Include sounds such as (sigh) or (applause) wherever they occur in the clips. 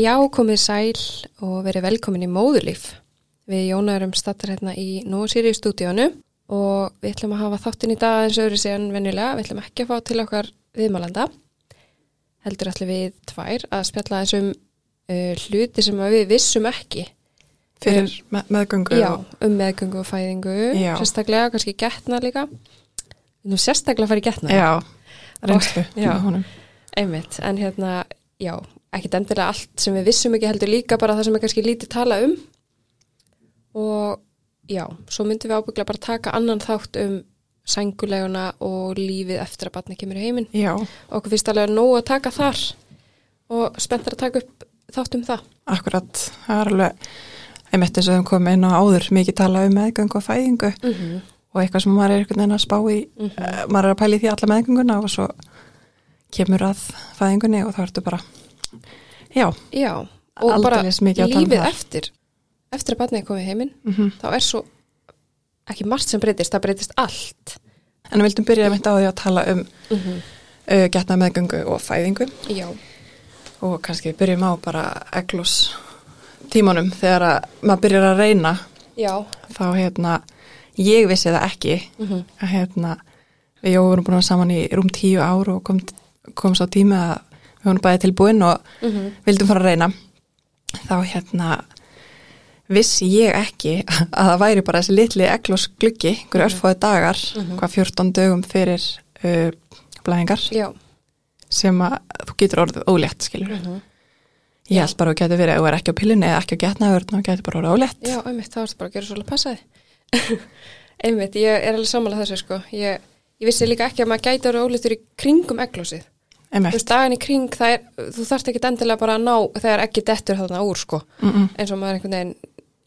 Já, komið sæl og verið velkomin í móðurlíf. Við Jóna erum stattar hérna í Nósýri stúdíónu og við ætlum að hafa þáttinn í dag eins og öðru síðan venjulega. Við ætlum ekki að fá til okkar viðmálanda. Heldur allir við tvær að spjalla þessum uh, hluti sem við vissum ekki. Fyrir með, meðgöngu Já, um meðgöngu og fæðingu, Já. sérstaklega, kannski getna líka. Nú sérstaklega í getna. Já, reynslu Já. honum. Einmitt, en hérna, já, ekkit endilega allt sem við vissum ekki heldur líka bara það sem er kannski lítið tala um og já, svo myndum við ábyggla bara taka annan þátt um sænguleguna og lífið eftir að batni kemur í heiminn. Já, Okkur finnst alveg nóg að taka þar og spenntar að taka upp þátt um það. akkurat. Það er alveg, einmitt eins og þeim komið inn á áður, mikið tala um meðgöngu og fæðingu Mm -hmm. og eitthvað sem maður er einhvern veginn að spá í, eh, maður er að pæla í því alla meðgönguna og svo kemur að fæðingunni og þá ertu bara, já, Já, og bara Aldeilis um lífið eftir, eftir að batni komið heiminn, mm þá er svo ekki margt sem breytist, það breytist allt. en við vildum byrja einmitt á því að tala um Mm -hmm. uh, getna meðgöngu og fæðingu. Já, og kannski byrjum á bara eglos tímanum. Þegar að maður byrjar að reyna já, þá hérna, ég vissi það ekki mm að hérna við Jói vorum búin að vera saman í rúm tíu ár og kom, kom svo tími að við vorum bæði tilbúin og Mhm. vildum fara að reyna þá hérna vissi ég ekki að það væri bara þessi litli eglos gluggi, einhverju örfóði dagar hvað 14 dögum fyrir uh, blæðingar já. sem að þú getur orðið ólétt skilur Mhm. ég held bara að þú getur verið að þú er ekki á pillunni eða ekki á getnaðurinn og getur bara orðið ólétt Já, einmitt, þá ertu bara að gera svolítið passaði. (laughs) einmitt, ég er alveg samanlega þessu, sko. Ég, ég vissi líka ekki að maður gæti vera ólítur í kringum eglósið. Þú veist, daginn í kring, er, þú þarft ekki endilega bara að ná þegar ekki dettur þarna úr, sko. Mm -mm. Eins og maður einhvern veginn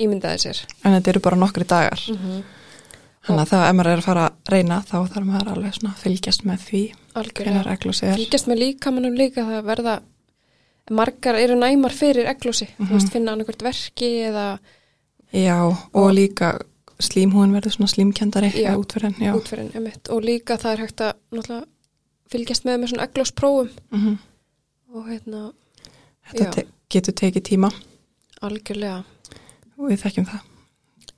ímyndaði sér. en þetta eru bara nokkri dagar Mm Þannig að það ef maður er að fara að reyna þá þarf maður alveg svona að fylgjast með því Algjörlega. eglósið er. Fylgjast með líkamannum líka það verða, margar eru næmar fyrir eglósi. Þú veist, finna annarkvort verki eða Já, og líka slímhúin verður svona slímkjandari útferðin. Og líka það er hægt að fylgjast með með svona eglósprófum Mm og hérna, Þetta te getur tekið tíma algjörlega, og við þekkjum það.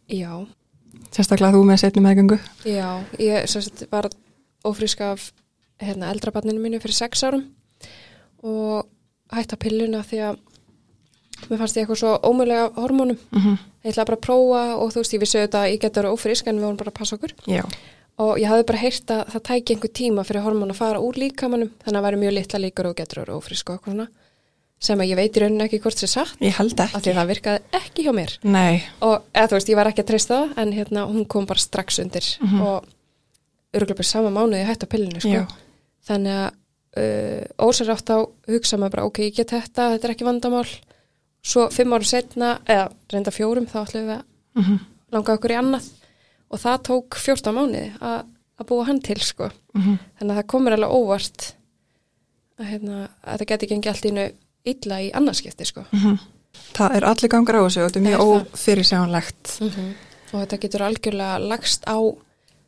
já. Sérstaklega þú með setni meðgöngu. Já, ég sagt, var ófrísk af hérna, eldrabarninu mínu fyrir sex árum og hætta pilluna því að mér fannst ég eitthvað svo ómögulega hormónum. Mm -hmm. Ég ætlaði bara að prófa og þú veist, ég vissi auðvitað að ég geti verið ófrísk en við vorum bara að passa okkur. Já, Og ég hafði bara heyrt að það tæki einhver tíma fyrir hormón að fara úr líkamannum þannig að það væri mjög litla líkur og getur verið ófrísk og eitthvað svona sem að ég veit í rauninni ekki hvort sér satt ég held af því ekki. að það virkaði ekki hjá mér. Nei, og eða þú veist, ég var ekki að treysta það en hérna, hún kom bara strax undir Mhm. og örgulega bara sama mánuði að hætta pillinu, sko. já, þannig að uh, ósar átt á hugsa maður bara, ok, ég get þetta, þetta er ekki vandamál svo fimm árum setna eða reynda fjórum, þá ætlum við að mm langa okkur í annað og það tók 14 mánuði að búa hann til, sko Mhm. þannig að það komur alveg óvart að, hérna, að það geti gengið allt í innu illa í annarskipti, sko það er allir gangar á þessu og þetta er mjög Er það? ófyrirsjánlegt. og þetta getur algjörlega lagst á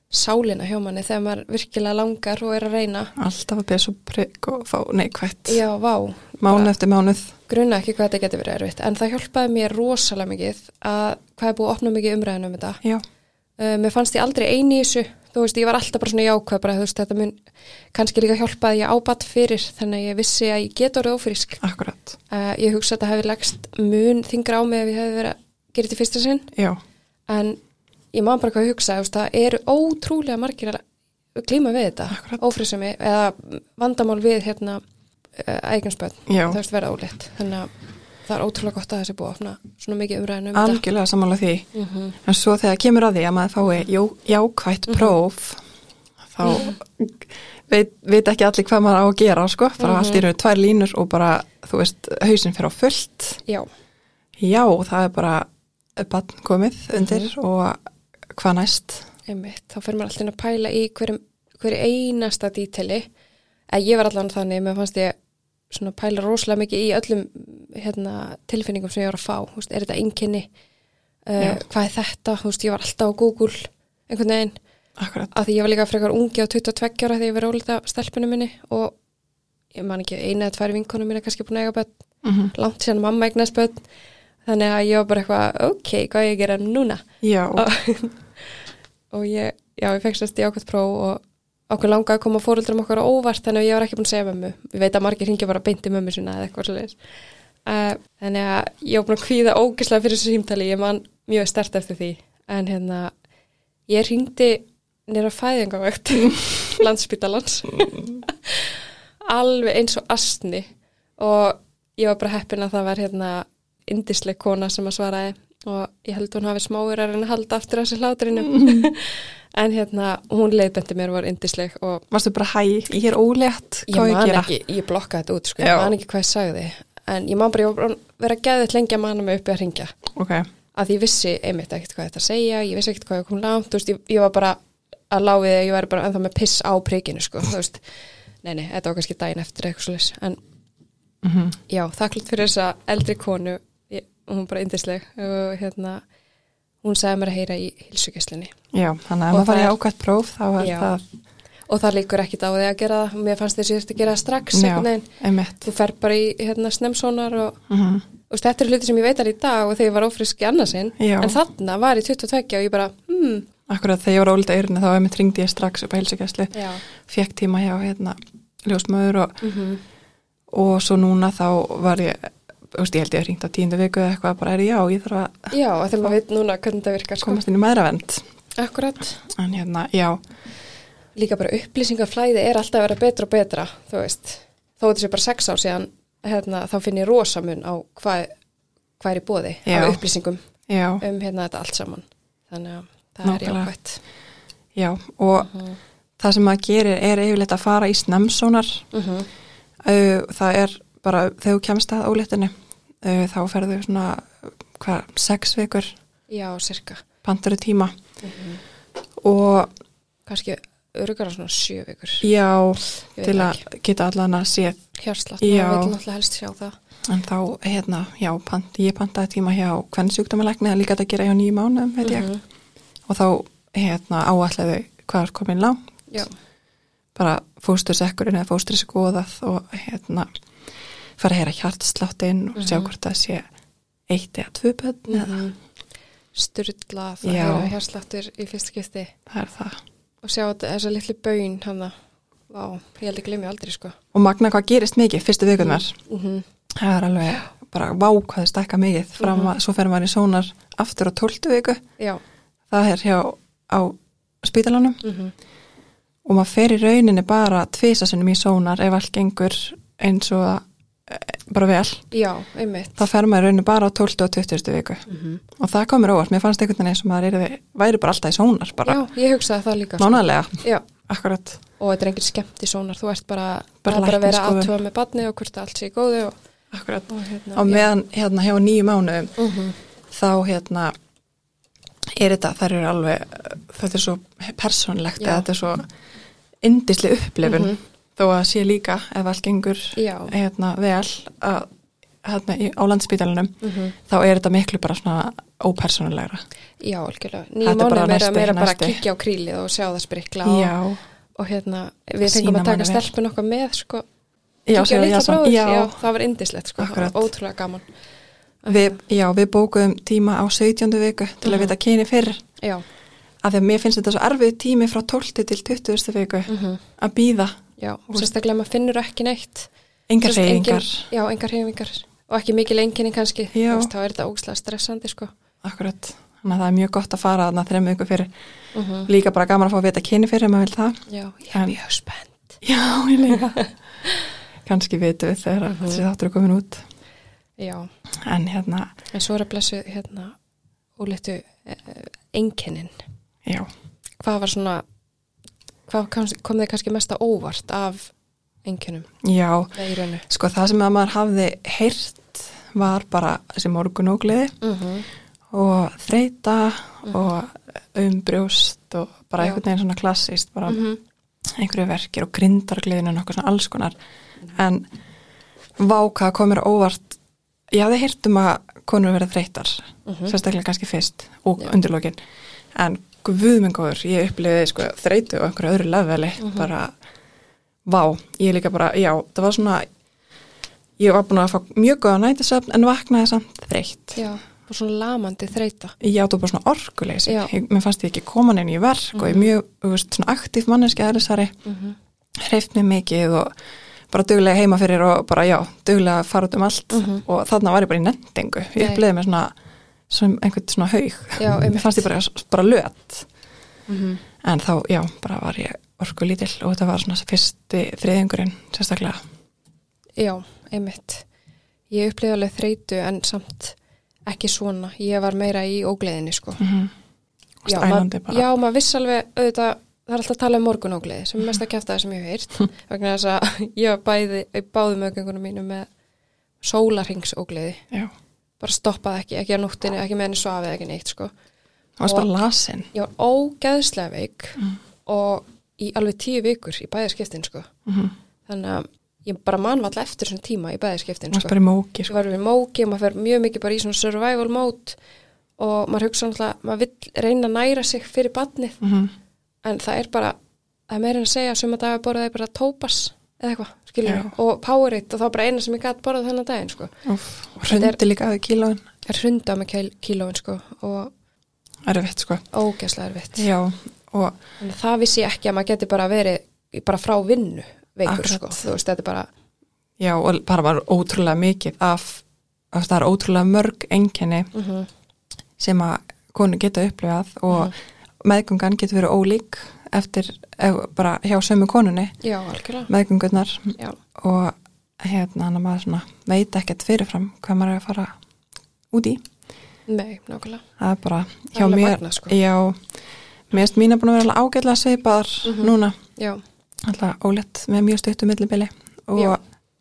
sálina hjá manni þegar maður virkilega langar og er að reyna Alltaf að svo prigg og fá neikvætt. já, vá, Mánu eftir mánuð. grunna ekki hvað þetta getur verið erfitt en það hjálpaði mér rosalega mikið að hvað er búið að opna mikið umræðinu um þetta Já, uh, mér fannst ég aldrei eini í þessu. Þú veist, ég var alltaf bara svona jákvæð bara, þú veist, þetta mun kannski líka hjálpaði ég ábatt fyrir þannig að ég vissi að ég get orðið ófrísk. Akkurat. uh, ég hugsa að þetta hefði lagst mun þingra á mig ef ég hefði verið að gera þetta í fyrsta sinn. Já, en ég má bara hvað hugsa þú veist, það eru ótrúlega margir að klíma við þetta, Akkurat. ófrísumi eða vandamál við hérna eiginspöld, já. það veist verða óleitt þannig að það er ótrúlega gott að þessi búið að opna svona mikið umræðinu um Algjörlega samanlega því. mm -hmm. En svo þegar kemur að því að maður fái já, jákvætt próf þá veit, veit ekki allir hvað maður á að gera sko, bara Mhm. allt í raun tvær línur og bara, þú veist, hausinn fyrir á fullt. Já, já, það er bara bann komið undir og hvað næst? Einmitt, þá fyrir maður alltaf að pæla í hverju einasta díteli að ég var allan þannig, mér fannst ég svona pæla rosalega mikið í öllum hérna, tilfinningum sem ég var að fá, veist, er þetta einkenni? Já. uh, hvað er þetta, veist, ég var alltaf á Google einhvern veginn, Akkurat, að því ég var líka frekar ungi á 22 ára þegar ég var ólita stelpunum minni og ég man ekki, eina eða tvær vinkonum mín er kannski búin að eiga börn, mm langt síðan mamma eignast börn, þannig að ég var bara eitthvað, ok, hvað ég að gera núna? Já, og, (laughs) og ég, já, ég fekk sérst í ákvæmt próf og okkur langaði að koma fóruldrum okkar á óvart þannig að ég var ekki búin að segja mömmu. Ég veit að margir hingja bara beint í mömmu sinna eða eitthvað svolítið uh, þannig að ég var búin að kvíða ógislega fyrir þessu símtali ég man mjög stert eftir því. En hérna ég hringdi nýra fæðingavögt (laughs) landsbytalans (laughs) alveg eins og astni. Og ég var bara heppin að það var hérna indisleg kona sem að svaraði. Og ég held hún hafi smáur að reyna að halda aftur þessi hláturinu (laughs) en hérna hún leiðbendi mér var indisleg og varstu bara hæ, ég er ólétt, ég hvað ég að man gera? ekki, ég blokkaði þetta út sko, Já. ég man ekki hvað ég sagði. En ég man bara, ég var bara að vera geðið lengi að manna mig uppi að ringja Ok, að ég vissi einmitt ekkert hvað þetta að segja ég vissi ekkert hvað ég kom langt, þú veist, ég, ég var bara að láfið að ég væri bara ennþá með piss á prikinu sko, þú veist, nei nei, þetta var kannski daginn eftir eitthvað svolítið, en mm já, þakklátt fyrir þessa eldri konu ég, hún var bara yndisleg og hérna hún sagði mér að heyra í hilsugeslinni já, þannig að maður farið er- ákvæmt próf, þá er Já. það og það líkur ekkit á því að gera það. Mér fannst þessi að gera það strax Já. þú fer bara í hérna, snemsónar og, Mm og þetta eru hluti sem ég veit alveg í dag og þegar ég var ófrisk í annarsinn en þarna var ég 22 og ég bara hmm, Akkurat þegar ég var ólita eyrinu þá einmitt ringdi ég strax upp á heilsugjæslu, já. Fekk tíma hjá hérna ljósmöður og, mm og svo núna þá var ég, veist, ég held ég að ringt á tíundu viku eða eitthvað, bara er já, ég þarf að já, þegar maður veit núna hvernig það virkar sko. komast inn í maðuravend. akkurat En hérna, líka bara upplýsingaflæði er alltaf að vera betra og betra þú veist, þó sé bara sex ár síðan hérna, þá finn ég rosamun á hvað, hvað er í bóði af upplýsingum já, um hérna þetta allt saman þannig að það Nákvæmlega. er jákvætt já, og Mhm. það sem maður gerir er yfirleitt að fara í snemsónar, mm -hmm. uh, það er bara, þegar þú kemst að óléttinni, uh, þá ferðu svona, hvað, sex vikur, já, cirka pantaru tíma. Mm og kannski örugara svona sjö vikur. Já, til það að geta allan að sé hjarslátt, Já. maður vil náttúrulega helst sjá það. En þá, hérna, já, pant, ég pantaði tíma hjá hvern sjúkdómalækni að líka þetta að gera hjá nýjum mánuðum, veit ég. Mhm. Og þá, hérna, áallega hvað er komin langt, já, bara fóstursekkurinn eða fóstri skoðað og, hérna, fara að heyra hjartsláttin og sjá Mhm. hvort það sé eitt eða tvö bönn, mm eða styrla það Já. er hjarsláttur í fyrsta skipti. Það er það. og sjá þessa litlu bön hann Vá, ég held að glemja aldrei sko. Og magna hvað gerist mikið fyrstu vikunar, mm -hmm. það er alveg bara vá hvað þið stækka mikið, fram að, svo fer maður í sónar aftur á tóltu viku, Já, það er hjá á spítalanum. Mm og maður fer í rauninni bara tvisasunum í sónar ef allt gengur eins og bara vel já, þá fer maður í rauninni bara á 12. og 20. viku mm -hmm. og það komur óvart, mér fannst einhvern veginn eins og maður yrði, væri bara alltaf í sónar bara Já, ég hugsaði það líka sko. og þetta er engin skemmt í sónar þú ert bara, Bara bara, að vera læknisskoðun. aðtöfa með badni og hvort allt sé góðu og, akkurat, og hérna og meðan hérna hjá nýju mánuðum mm -hmm. þá hérna er þetta, þær eru alveg þetta er svo persónlegt þetta er svo indisli upplifun Mhm. Þó að sé líka ef allt gengur hérna vel að hérna í, á landspítalunum mm þá er þetta miklu bara svona ópersónulegra. já, algjörlega. Þetta Nýjum er mánuð meira, bara að kíkja á krílið og sjá það sprikla og, og hérna, við fengum að taka stelpun okkar með sko, já, sér, litla bróður, já, já, það var indislegt sko, ótrúlega gaman. Við, já, við bókuðum tíma á 17. viku til að Mhm. vita kyni fyrr. Já, af því að mér finnst þetta svo erfið tími frá 12. til 20. viku mm að býða já, og sérstaklega maður finnur ekki neitt. Engar reyfingar, Já, engar reyfingar og ekki mikil enginni kannski, Já. Þú veist, þá er þetta ógslega stressandi sko. Akkurat. Þannig að það er mjög gott að fara þarna þrejum viku fyrir. Mm líka bara gaman að fá að vita kyni fyrir ef maður vil það. Já, ég er mjög spennt. Já, ég líka. (laughs) Kannski vitum við þegar Mhm. þessi þáttur er komin út. Já, en hérna, en svo er að blessu hérna uh, enginnin já. Hvað var svona hvað kom þið kannski mest að óvart af enginnum já, raunu sko það sem að maður hafði heyrt var bara þessi morgunógliði mm -hmm. og þreita og umbrjóst og bara Já. einhvern veginn svona klassist bara Mhm. einhverju verkir og grindargliðinu og nokkuð svona alls konar en váka komur óvart ég hafði heyrt um að konur verið þreytar Mhm. sérstaklega kannski fyrst og undirlókin en guðmengóður, ég upplifiði sko þreytu og einhverju öðru leveli Mhm. bara vá, ég líka bara, já, það var svona ég var búin að fá mjög góða nætisöfn en vaknaði samt þreytt Já, og svona lamandi þreita. ég átti bara svona orkuleysi Já. mér fannst ég ekki koma neina í verk og ég er mjög, þú veist, svona aktív manneski aðlisari, mm Mhm. hreift mig mikið og bara duglega heima fyrir og bara já, duglega fara út um allt Mhm. og þarna var ég bara í nendingu ég Nei. uppleiði mig svona, svona einhvern svona haug mér fannst ég bara, bara löt Mhm. en þá, já, bara var ég orkulítill og þetta var svona fyrsti þriðingurinn sérstaklega Já, einmitt. Ég upplifði alveg þreitu en samt ekki svona. Ég var meira í ógleðinni, sko. mm -hmm. Já, maður- Já, maður viss alveg, auðvitað, það er alltaf að tala um morgunógleði sem er mest að (laughs) kæfta það sem ég hef heyrt. Vegna þess að (laughs) ég bæði, báði mögungunum mínu með sólarhingsógleði. Bara stoppaði ekki, ekki á nóttinni, ekki með henni svafið, ekki neitt, sko. það var bara lasin Ég var ógeðslega veik Mm. og í alveg tíu vikur í bæðaskiptin, sko. mm -hmm. Þannig að ég bara man valla eftir svona tíma í bæðaskiptin, það var sko. bara í móki Ég sko. var við móki og maður fer mjög mikið bara í svona survival mode og maður hugsa náttúrulega, maður vill reyna að næra sig fyrir badnið mm -hmm. en það er bara, það er meira en að segja að suma dagar borðaði bara tópas eða eitthvað, og Powerade og þá bara eina sem ég gæti borðað þennan daginn, sko. Hrundi líka aðeins kílóin. Ég hrunda með kíl, kílóin, sko og erfitt sko. ógeðslega erfitt. Já, það vissi ég ekki að maður geti bara verið bara frá vinnu veikur, sko, þú veist, þetta er bara Já, og bara var ótrúlega mikið af, af það er ótrúlega mörg enginni mm sem að konu geta upplifað og Mhm. meðgöngan getur verið ólík eftir, ef, bara hjá sömu konunni. Já, algjörlega. Meðgöngunar já, og hérna hann að maður svona veit ekkert fyrirfram hvað maður er að fara út í. Nei, nákvæmlega. Það er bara hjá alveg mér magnað, sko. já, mér erst mín er búin að vera alveg ágætlega svipaðar Mhm. núna. Já, alltaf ólétt með mjög stuttu millibili. Og Já.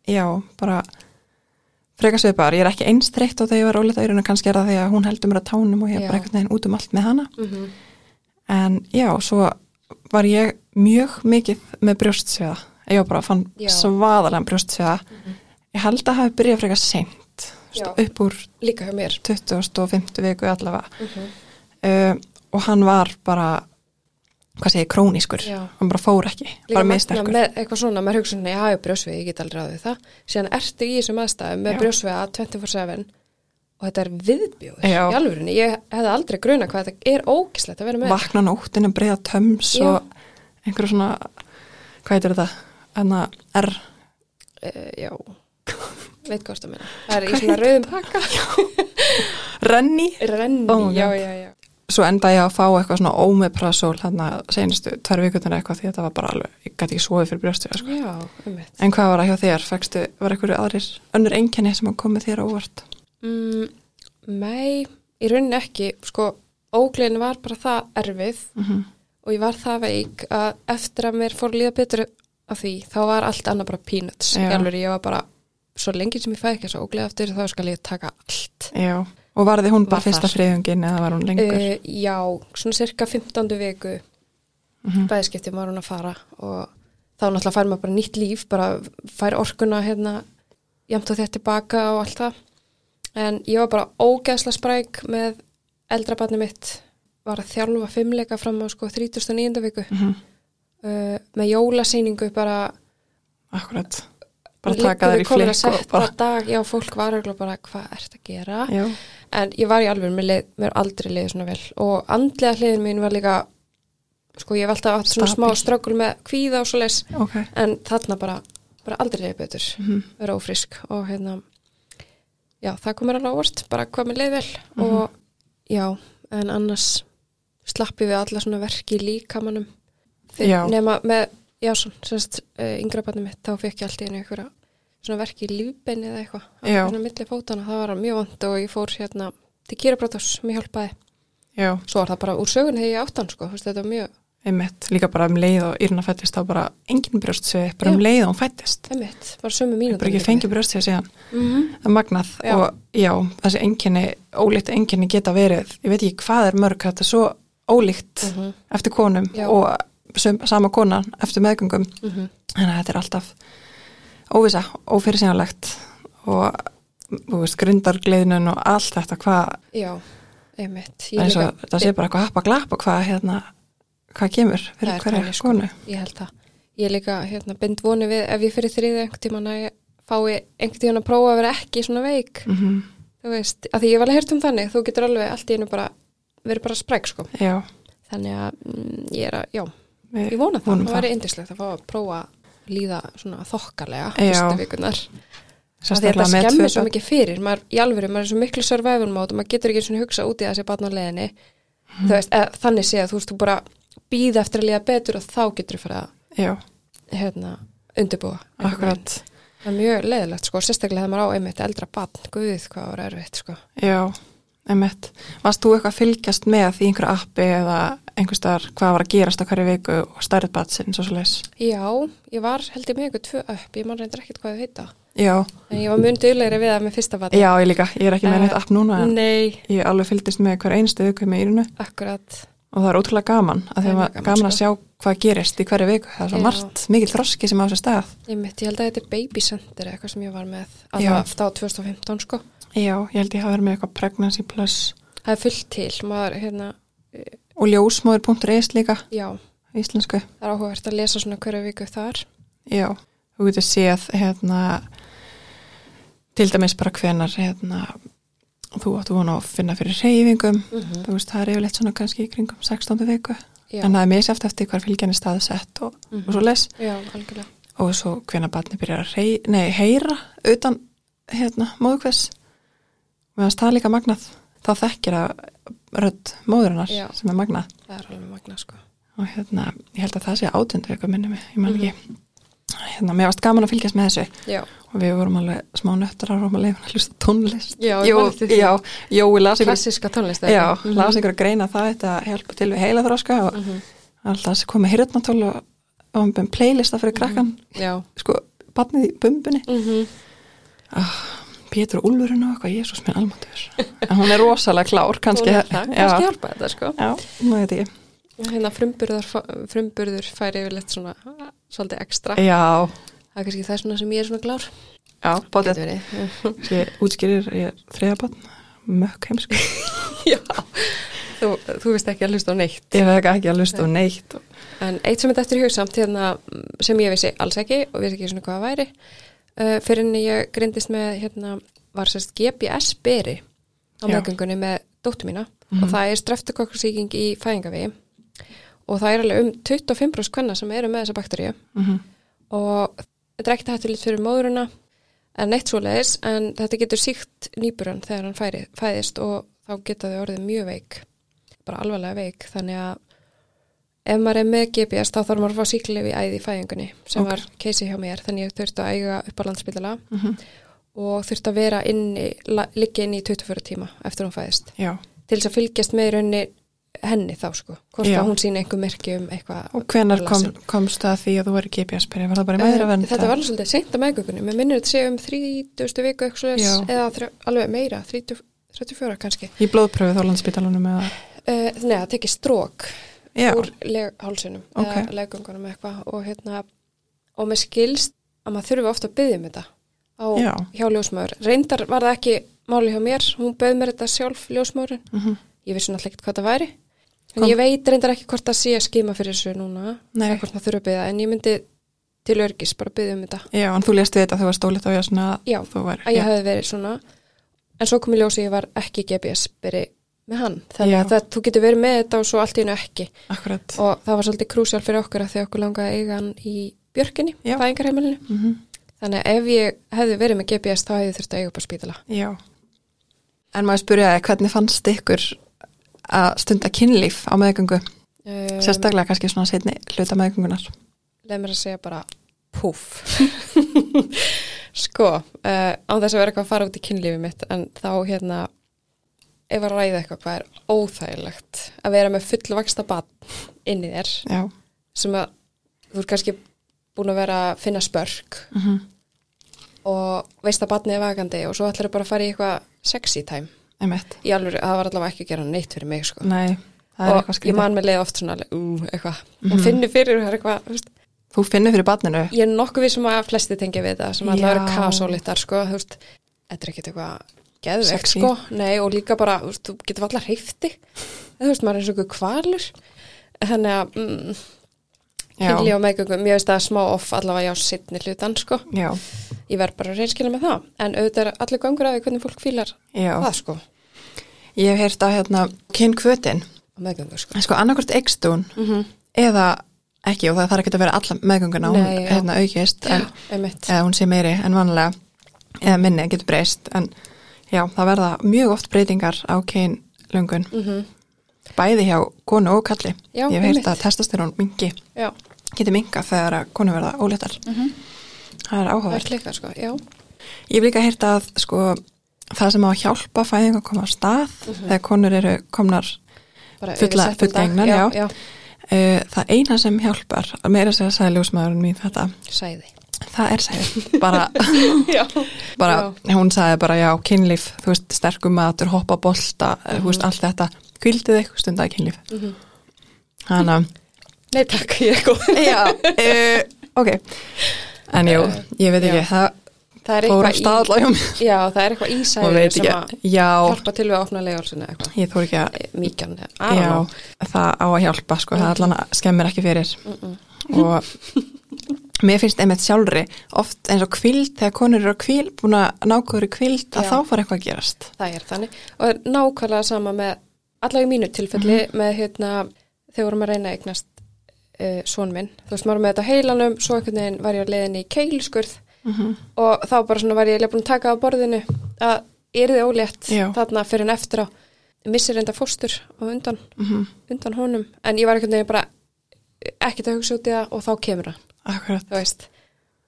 já, bara frekar svipaðar, ég er ekki eins þreytt á þegar ég var ólétt að kannski er það að hún heldur mér að tánum og ég er bara einhvern veginn út um allt með hana. Mm en já, svo var ég mjög mikið með brjóstsveða ég var bara fann Já. svaðalega brjóstsveða ég held að hafi byrjað frekar seint Já. upp úr líka hjá mér 20. og 50 viku allavega mm uh, og hann var bara hvað segir, krónískur Já. hann bara fór ekki, Líka bara magna missterkur með eitthvað svona, maður já, ég brjósvið, ég get aldrei ráðið það. Síðan ertu í þessum aðstæðum með brjósviða 24-7 og þetta er viðbjóður Já. í alvörinni. Ég hefði aldrei gruna hvað þetta er ógislegt að vera með. vakna nóttinu, breyða töms Já. og einhverju svona hvað heitir þetta? Enna R Uh, já, veit hvað það minna. Það er í svona rauðum pakka. (laughs) Renni Renni, Oh já, já, já. svo enda ég að fá eitthvað svona ómeprasól hérna senustu tvær vikurnar eitthvað því þetta var bara alveg, ég gæti ekki svoðið fyrir brjóstu sko. Já, um mitt. en hvað var það hjá þér? Fækstu, var einhverju aðrir önnur einkenni sem að komið þér á óvart? Mm, nei, í rauninni ekki. Sko, óglein var bara það erfið Mm -hmm. og ég var það veik að eftir að mér fór að líða betur af því, þá var allt annað bara peanuts. Alvöru, ég var bara, svo lengi sem ég fæ ekki svo ógleð aftur, þá skal ég taka allt. Já, og var þið hún bara Var fyrsta friðungin eða var hún lengur? Uh, já, svona cirka 15. viku mm bæðskipti var hún að fara og þá náttúrulega fær maður bara nýtt líf, bara fær orkuna hérna, jamt og þetta tilbaka og allt það. En ég var bara ógeðsla spræk með eldra barni mitt, var að þjálfa fimmleika fram á sko 39. viku. -hmm. uh, með jólasýningu bara Akkurat, bara taka þér í að flikk og bara dag, já fólk var örugglega bara hvað ert að gera? Já, en ég var í alveg, mér, leið, mér aldrei leiði svona vel. Og andlega hliðin mín var líka sko ég hef alltaf átt svona smá ströggul með kvíða og svo leis ok. En þarna bara, bara aldrei leiði betur. Mm vera ófrisk og hérna já, það komur alveg ávart, bara hvað mér leiði vel Mhm. og já, en annars slappi við alla svona verki í líkamannum Já. nema með, já, svona, uh, yngra barnið mitt, þá fekk ég alltaf einu einhverja svona verki í lífbeini eða eitthvað. Svona milli fótana, það var mjög vant og ég fór hérna til kýrabrátos, mér hjálpaði. Já, svo var það bara úr sögun þegar ég áttan sko, þetta var mjög einmitt, líka bara um leið og Írna fættist þá bara engin brjóstsveið, bara um Já. leið og hún fættist emitt, bara sömu mínútur bara ekki fengið brjóstsveið síðan mm -hmm. það er magnað Já. og já, þessi enginni ólíkt enginni geta verið, ég veit ekki hvað er mörg þetta er svo ólíkt Mhm. eftir konum Já. og sem, sama konan eftir meðgöngum Mhm. þannig að þetta er alltaf óvisa, ófyrirsynalegt og þú veist, grindargleðinun og allt þetta hvað, þetta sé bara eitthvað happa glappa hvað hérna, hvað kemur? Fyrir er hverja þannig, sko. ég held það. Ég líka hérna, bind voni við ef ég fyrir þriðið einhvern tíman að ég fái einhvern tíman að prófa að vera ekki svona veik. Mm þú veist, að því ég var alveg heyrt um þannig þú getur alveg allt í einu bara verið bara spreg sko, já, þannig að mm, ég er að, já, við ég vona það. það væri indislegt að fá að prófa að líða svona þokkalega fyrstu vikunar þetta skemmir svo mikið fyrir. Maður, í alvöru, maður er svo miklu survival mode og maður getur ekki svona hugsa út í þessi barn á leiðinni. Mhm. þú veist, eða, þannig sé að þú veist, þú bara býða eftir að líða betur og þá getur þú fara að hérna, undirbúa akkurat. það er mjög leiðilegt, sko, sérstaklega þegar maður á einmitt eldra barn, guð, hvað var erfitt, sko. Já, emitt. Varst þú eitthvað að fylgjast með í einhverju appi eða einhver staðar hvað var að gerast á hverju viku og stærð batsinn svo svo leis? já, ég var held ég með eitthvað tvö upp. Ég man reyndar ekkert hvað þau heita. Já, en ég var mun duglegri við það með fyrsta barn já, ég líka. Ég er ekki með Eh, neitt app núna nei, ég alveg fylgdist með hver einstu viku með írunu akkurat og það er ótrúlega gaman að mjög maður gaman, gaman að sko. sjá hvað gerist í hverju viku. Það er svo margt, mikill þroski sem á sér stað. ég, mitt, ég held að þetta er baby center eitthvað sem ég var með alltaf á 2015, sko Já, ég held ég hafa verið með eitthvað pregnancy plus það er fullt til, maður, hérna og ljósmóður.is líka já, íslensku. það er áhugavert að lesa svona hverju viku þar Já, þú getur séð hérna til dæmis bara hvenar hérna þú áttu vona að finna fyrir reyfingum mm þú veist, það er yfirleitt svona kannski í kringum 16. viku, já, en það er misjæft eftir hvar fylgjan er staðsett og, Mhm. og svo les já, og svo hvenar barni byrjar að rey, nei, heyra utan hérna, móðukvess meðan það er líka magnað. Þá þekkir að rödd móðurinnar Já. sem er magnað. Það er alveg magna, sko. Og hérna, ég held að það sé átöndu eitthvað minni mig, ég man ekki hérna, mér varst gaman að fylgjast með þessu. Já, og við vorum alveg smá nöttar að róma leifin að hlusta tónlist. Já, Jó, því. já, Jói las ykkur, klassiska tónlist já, ekki? las ykkur að greina það þetta hjálpa til við heila þróska og Mhm. alltaf þessi komið hirtnatól og, og um playlista fyrir krakkan já, sko, barnið í bumbunni. Mhm. Pétur og Úlfurinn og eitthvað, Jésús minn almatur en hún er rosalega klár, kannski kannski já, hjálpa þetta sko. Já, nú veit ég. Hérna frumburður, frumburður færi yfirleitt svona svolítið ekstra. Já, það er kannski það svona sem ég er svona klár. Já, bótið. (laughs) Ég útskýrir, ég er þriðabann mökk heimsku. (laughs) Já, þú, þú veist ekki að hlusta á neitt. Ég veit ekki að lusta og neitt. En eitt sem er eftir í hugsamt hérna, sem ég vissi alls ekki og vissi ekki svona hvað það væri uh, fyrir en ég grindist með hérna, var sérst GPS-beri á meðgöngunni með dóttu mína. Mhm. og það er streftukokkarsýking í fæðingavegi og það er alveg um 25% kvenna sem eru með þessa bakteríu. Mm og þetta er ekkert hættulegt fyrir móðurina en neitt svoleiðis en þetta getur síkt nýburan þegar hann færi, fæðist og þá geta þau orðið mjög veik bara alvarlega veik. Þannig að ef maður er með GPS þá þarf maður að fá síklefi æði í fæðingunni sem Ok. var keisi hjá mér þannig ég þurfti að eiga upp á landspítala. -hmm. og þurfti að vera inni, la- liggja inni í 24 tíma eftir hún fæðist. Já, til þess að fylgjast með í rauninni henni þá sko, hvort Já. að hún síni einhver merki um eitthvað og hvenar kom, komst það að því að þú verið GPS-byrja, var það bara í Eh, meðravernd? Þetta var alveg svolítið seint að meðgöngunni. Mér minnir þetta sé um 30. viku eitthvað eða alveg meira, 30, 34 kannski. Í blóðpröfið á landspítalunum eða? Uh, nei, það tekið strók Já, úr leghálsinum Ok. eða leggöngunum eitthvað og hérna og með skilst að maður þurfi ofta að byggja um þetta á, Já. hjá ljósmaður. Reyndar var það ekki máli hjá mér, hún bauð mér þetta sjálf ljósmaðurinn. mm Ég vissi náttúrulega ekkert hvað það væri. En ég veit reyndar ekki hvort það sé að skima fyrir þessu núna, eða hvort maður þurfi að byggja, en ég myndi til örgis bara byggja um þetta. já, en þú lést við þetta þegar þú var stólið á ég svona Já, var, að ég hefði verið svona. En svo kom í ljósi að ég var ekki GPS byrji með hann, þannig Já. að það, þú getur verið með þetta og svo allt í hennu ekki. Akkurat. Og það var svolítið krúsjál fyrir okkur að því okkur langaði að eiga hann í björkinni, fæðingarheimilinu. Mm þannig að ef ég hefði verið með GPS þá hefði ég þurft að eiga upp á spítala. Já. En maður spurja hvernig fannst ykkur að stunda kynlíf á meðgöngu. Um, sérstaklega kannski svona setni hluta meðgöngunar leið mér að segja bara púf (laughs) sko, uh, á þess að vera eitthvað að fara út í kynlífi mitt en þá hérna ef að ræða eitthvað hvað er óþægilegt að vera með fullvaksta batn inn í þér Já, sem að þú ert kannski búin að vera að finna spörk mm og veist að batnið er vakandi og svo ætlar bara að fara í eitthvað sexy time einmitt. Í alveg, það var allavega ekki að gera neitt fyrir mig sko. Nei, það er og eitthvað ég skrítið man með leið oft svona ú, eitthvað, Mhm. maður finnur fyrir það er eitthvað, þú veist, Þú finnur fyrir barninu? Ég er nokkuð við sem að flesti tengja við það sem allavega eru Já. kasólittar sko, þú veist, þetta er ekkert eitthvað geðvegt sko, nei og líka bara þú, veist, þú getur allar hreifti þú veist, maður er eins og einhver kvalur þannig að mm, Já. kynli og meðgöngum, mér veist það smá off allavega já sittni hlutan sko. Já, ég verð bara að reynskila með það. En auðvitað er allir gangur að því hvernig fólk fílar já. það sko. Ég hef heyrt að hérna kynnkvötin, á meðgöngu sko. Sko annarkvort eikstún mm eða ekki og það þarf ekki að vera alla meðgönguna, hún Nei, já. hérna aukist en, eða hún sé meiri en vanlega eða minni getur breyst en já, það verða mjög oft breytingar á kynlöngun. Mm bæði hjá konu og kalli Já, ég hef heyrt að testosterón mingi já, getur minga þegar konu verða óléttar. Mhm. það er það er líka sko, já. Ég hef líka heyrt að sko það sem á að hjálpa fæðing að koma á stað þegar konur eru komnar Fulla- já. já, uh, það eina sem hjálpar að meira segja sagði ljósmaðurinn mín þetta. Sæði. Það er segið (laughs) bara, já, bara hún sagði bara já, kynlíf, þú veist, sterkum matur hoppa bolta, þú veist, allt þetta. Kvildið eitthvað stundar kynlíf. Mhm. þannig að nei takk, ég er góð. Já, uh, ok En jú, ég veit ekki það það fór á eitthvað stað í, allavega hjá mér já, það er eitthvað í og sæðinu veit sem að hjálpa til við að opna legálsina eitthvað. Ég þór ekki að Eh, mýkjan, já, það á að hjálpa sko, það allan að skemmir ekki fyrir. Og mér finnst einmitt sjálfri oft eins og kvild, þegar konur eru á kvild búin að nákvæður í kvild, að Já. þá fara eitthvað að gerast. Það er þannig. Og nákvæmlega sama með allavega í mínu tilfelli með hérna þegar vorum að reyna að eignast uh, son minn, þú veist maður með þetta heilanum svo einhvern veginn var ég á leiðinni í keiliskurð og þá bara svona var ég eiginlega búin að taka á borðinu að er þið ólétt Já. þarna fyrir en eftir á. Missir enda fóstur og undan, mm undan honum. En ég var einhvern veginn bara ekkert að hugsa út í það og þá kemur hann. Akkurat, þú veist,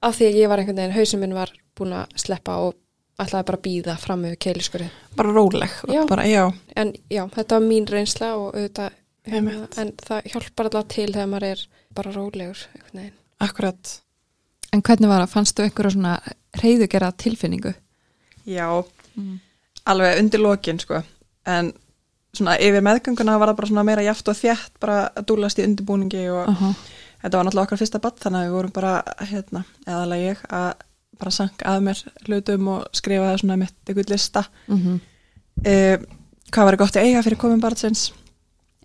af því að ég var einhvern veginn hausinn minn var búin að sleppa og ætlaði bara að býða fram með keiliskurði bara róleg. Já. bara, já, en já, þetta var mín reynsla og auðvitað. En það hjálpar alltaf til þegar maður er bara rólegur akkurat En hvernig var það? Fannstu einhverja svona reyðugerða tilfinningu? Já, alveg undir lokin sko, en svona yfir meðgönguna var það bara svona meira jaft og þjætt bara að dúlast í undirbúningi og Aha. þetta var náttúrulega okkar fyrsta badd þannig að við vorum bara, hérna, eðalega ég að bara sank að mér hlutum og skrifaði svona mitt ykkur lista Mm -hmm. uh, hvað var gott að eiga fyrir komin barnsins.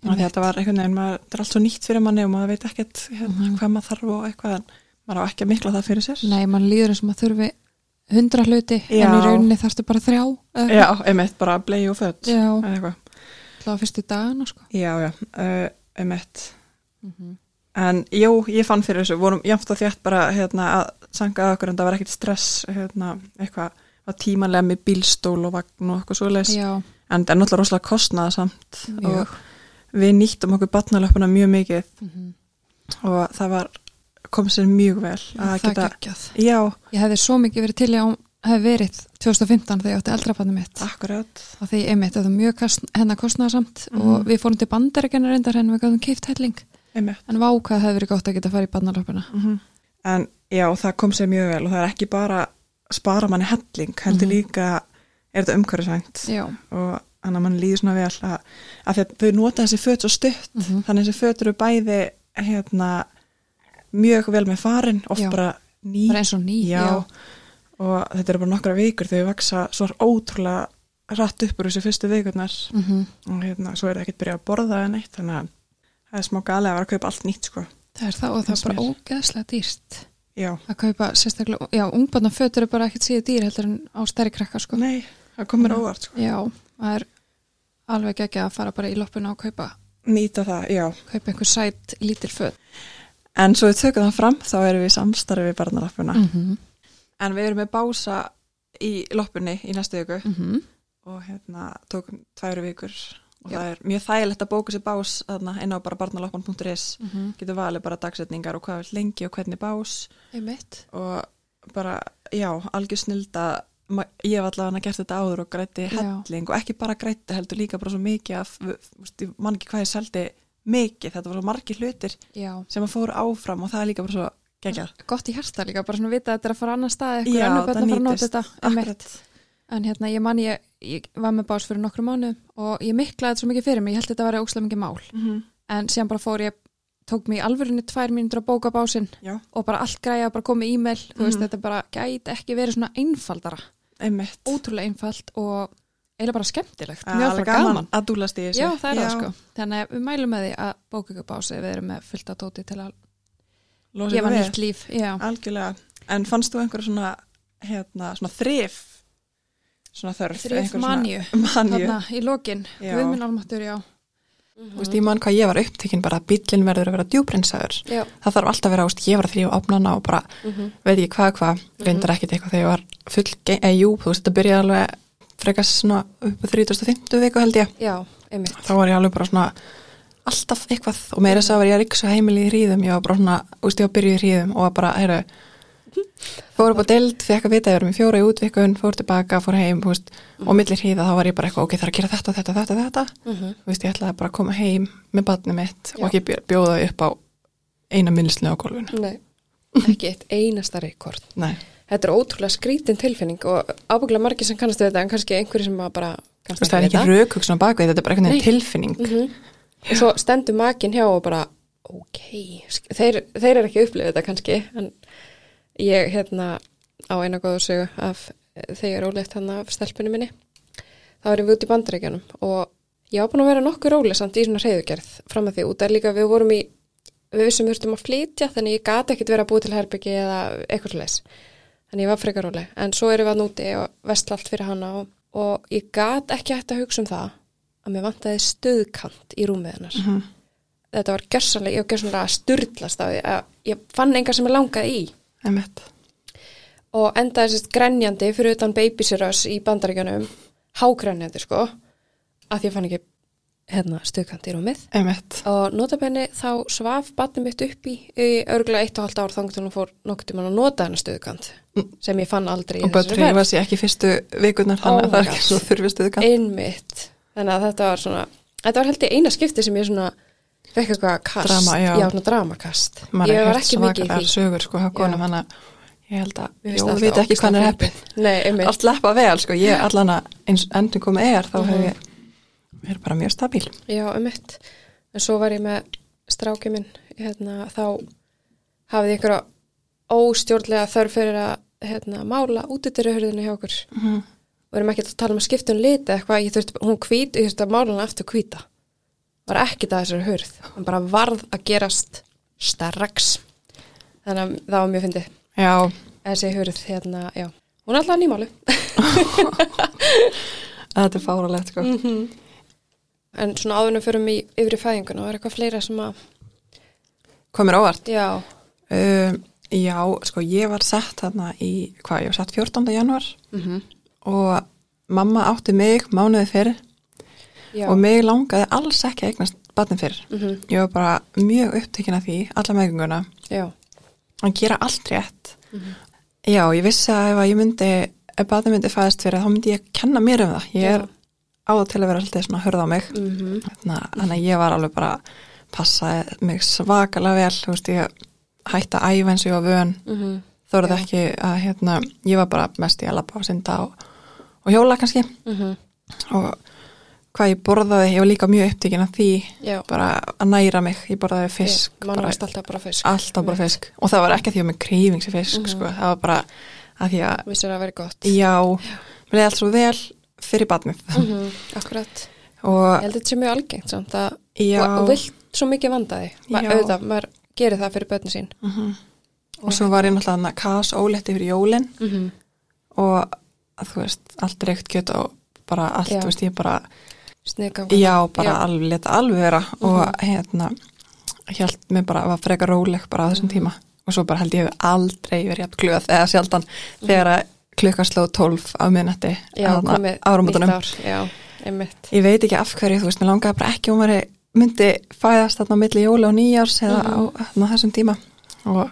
Þetta var einhvern veginn, maður, þetta er allt svo nýtt fyrir manni og maður veit ekkert hérna, hvað maður þarf og eitthvað en maður á ekki að mikla það fyrir sér Nei, mann líður eins og maður þurfi hundra hluti Já. en í rauninni þarftu bara þrjá eða Já, einmitt, bara blei og eða eitthvað eitthvað á fyrstu dagana sko. Já, já, uh, einmitt. mm En jú, ég fann fyrir þessu, vorum jafnt og þétt bara hérna, að sanga að okkur en það var ekkit stress, hérna, eitthvað var tímanlega með bílstól og vagn og eitthvað svoleiðis. Já, En það er náttúrulega rosalega kostnaða samt og við nýttum okkur batnalöpuna mjög mikið. Mm og það var, kom sér mjög vel að Það geta, geggjað. Já, Ég hefði svo mikið verið til hún hefði verið 2015 þegar ég átti eldrafannu mitt. Akkurat, og því einmitt, það var mjög hennar kostnaðarsamt Mhm. og við fórum til bandarækjana reyndar en við gáðum keift helling. Einmitt. en vá hvað hefði verið gott að geta að fara í barnalöpuna Mm En já, það kom sér mjög vel og það er ekki bara spara manni helling, heldur Mhm. líka er þetta umhverfisvænt. Og þannig að mann líður svona vel að, að þau nota þessi föt svo stutt Mhm. þannig að þessi föt eru bæði hérna mjög vel með farin oft Já. bara ný bara eins og ný já, og þetta eru bara nokkra vikur þau vaksa svo ótrúlega rætt upp úr þessu fyrstu vikurnar Mhm. og hérna, svo er það ekkert byrjað að borða en eitt þannig að það er smá galið að vera að kaupa allt nýtt sko, Það er það og það er bara ógeðslega dýrt já, að kaupa sérstaklega, já, ungbarna fötur er bara ekkert síðu dýr heldur en á stærri krakka sko. nei, það komur Já. óvart sko. Já, það er alveg ekki að fara bara í loppuna og kaupa, nýta það, já kaupa einhver sætt lítil föt. en svo við tökum það fram, þá erum við í samstarfi við barnarappuna Mm -hmm. En við erum með bása í loppunni í næstu viku Mm og hérna tókum tværu vikur og Já. það er mjög þægilegt að bóka sér bás inn á bara barnaloppan.is -hmm. getur valið bara dagsetningar og hvað vil lengi og hvernig bás og bara, já, algjör snilda ég hef allavega gert þetta áður og grætti helling og ekki bara grætti heldur líka bara svo mikið af, þú veist, ég man ekki hvað ég seldi mikið, þetta var svo margir hlutir Já, sem að fóru áfram og það er líka bara svo geggjað. gott í hjarta líka, bara svona vita að þetta er að fara annar stað eitthvað annar börn að fara að nota þetta. Akkurat. En hérna, ég man ég, ég var með bás fyrir nokkru mánu og ég miklaði þetta svo mikið fyrir mig, ég held þetta að vera óslega mikið mál. Mm En síðan bara fór ég, tók mig í alvörinni tvær mínútur að bóka básinn og bara allt græja, bara komið e-mail, þú veist, Mhm. þetta bara gæti ekki verið svona einfaldara, einmitt. ótrúlega einfalt og eiginlega bara skemmtilegt, er mjög alveg gaman. að dúlast í þessu. Já, það er það sko. Þannig að við mælum með því að bóka ykkur bási, við erum með fullt að tóti til að losa gefa nýtt líf, já. algjörlega, en fannst þú einhverja svona hérna, svona þrif svona þörf Þrif einhver manju, (laughs) í lokin, Já. Guðminn Almatur, já. Þú veist, ég man hvað ég var upptekinn bara að bíllinn verður að vera djúbrinsaður það þarf alltaf að vera, veist, ég var að þrýja opnana og bara, Mhm. veit ég hvað, hvað reyndar ekkit eitthvað þegar ég var full eða jú, þú veist, þetta byrjaði alveg frekast svona upp á 3050 viku held ég. Já, einmitt. þá var ég alveg bara svona alltaf eitthvað og meira þess að var ég að ríksa heimili í hríðum. Ég var bara svona, þú veist, ég var byrjuð í hríðum og bara, heyrðu fór upp á deild, fekk að vita ég var með fjóra í útvikun fór tilbaka, fór heim, veist og millir hríða þá var ég bara eitthvað, ok, það er að gera þetta, þetta, þetta, þetta. Mhm. þú veist, ég ætlaði bara að koma heim með barnið mitt og ekki bjó- bjóða upp á eina minnislu á gólfinu. Nei, ekki eitt einasta rekord. Nei, Þetta er ótrúlega skrítin tilfinning og ábygglega margir sem kannast við þetta en kannski einhverju sem bara kannast veist, það er ekki raukhugsun á bakvið, þetta er bara einhvern veginn tilfinning. Mm og svo stendur makin hjá og bara ok, þeir, þeir eru ekki upplifið þetta kannski en ég hérna á eina góðu sögu af þegar er ólegt hann af stelpunni minni. Þá erum við út í bandaríkjanum og ég á búin að vera nokkuð róleg samt í svona reyðugerð fram að því. Út að líka við vorum í við vissum við þurftum að flytja þannig ég gati ekkit vera að búið til herbyggi eða eitthvað leis þannig ég var frekar róleg. En svo erum við að núti og vestla allt fyrir hana og, og ég gat ekki hægt að hugsa um það að mér vantaði stöðkant í rúmið hennar. Mhm. þetta var gjörsanlega, ég var gjörsanlega að styrlast á því að ég fann enga sem ég langaði í Einmitt. og endaði sérst grenjandi fyrir utan babysirös í bandaríkjanum hágrenjandi sko að því ég fann ekki hérna stöðkant í rúmið. Einmitt. og notabenni þá svaf batnum mitt upp í, í örgulega eitt og halvt ár þangt til hún fór nokkuð tímann að nota hennar stöðkant sem ég fann aldrei í og bara treyfa sér ekki fyrstu vikurnar Oh þannig að my það er ekki svo þurfistuðu kann einmitt. Þannig að þetta var svona þetta var held ég eina skipti sem ég svona fekk eitthvað kast, Drama, já. svona dramakast maður ég er var ekki mikið í því sögur sko konum Já. að ég held að, við alltaf veit ekki hvað hann er einmitt. allt leppa vel sko, ég allan að eins endur komið er þá Mhm. hef ég er bara mjög stabíl Já, einmitt. En svo var ég með stráki minn, hérna, þá hafði ykkur óstjórnlega þörf fyrir að hérna, mála útidyruhörðinu hjá okkur. Mhm. Og erum ekki að tala um að skipta um liti eitthvað, ég þurfti, hún hvít, ég þurfti að mála hana aftur hvíta. Var ekki það þessari hörð. Hún bara varð að gerast strax. Þannig að það var mjög fyndið. Þessi hörð, hérna, já. Hún er alltaf nýmálu. (laughs) þetta er fáralegt sko Mm. En svona áðunum förum í yfir í fæðinguna er eitthvað fleira sem að, komir óvart já, um, já, sko ég var sett þarna í, hvað, ég var sett 14. januar mm og mamma átti mig mánuði fyrir já. og mig langaði alls ekki að eignast batni fyrir Mhm. ég var bara mjög upptekinn af því alla meðgönguna Já, að gera allt rétt já, ég vissi að ef að ég myndi ef batni myndi fæðast fyrir þá myndi ég kenna mér um það ég er Já. áður til að vera alltaf svona að hörða á mig mm Þarna, þannig að ég var alveg bara passaði mig svakalega vel þú veist, ég hætti að æfa eins og ég var vön -hmm. þóraði Já. ekki að hérna, ég var bara mest í að labba og synda og, og hjóla kannski Mhm. og hvað ég borðaði, ég var líka mjög upptíkin af því Já, bara að næra mig, ég borðaði fisk mann bara, alltaf bara fisk. alltaf bara fisk. Og það var ekki að því að með krýfings í fisk Mhm. sko, það var bara að því að Vissir að vera gott. Já, mér leiði allt svo vel fyrir badmið -hmm. Akkurat, ég og held að þetta sé mjög algengt samt að og, og vilt svo mikið vanda því Ma, Já. auðvitað, maður gerir það fyrir börnu sín. Mhm. og svo var ég náttúrulega þarna kas ólétt yfir jólin. Mm -hmm. og að þú veist, allt reykt kjöt og bara allt, Já. þú veist, ég bara Sniðgang já, bara Já. alveg leta alveg vera og hérna held mér bara, var frekar róleg bara á þessum tíma. Og svo bara held ég aldrei verið jafn glöð eða sjaldan þegar að klukkan sló 12 á árumótunum nýtt ár. Ég veit ekki af hverju, þú veist, mér langaði bara ekki um að myndi fæðast þarna á milli jóla og nýjárs eða á, á þessum tíma. Og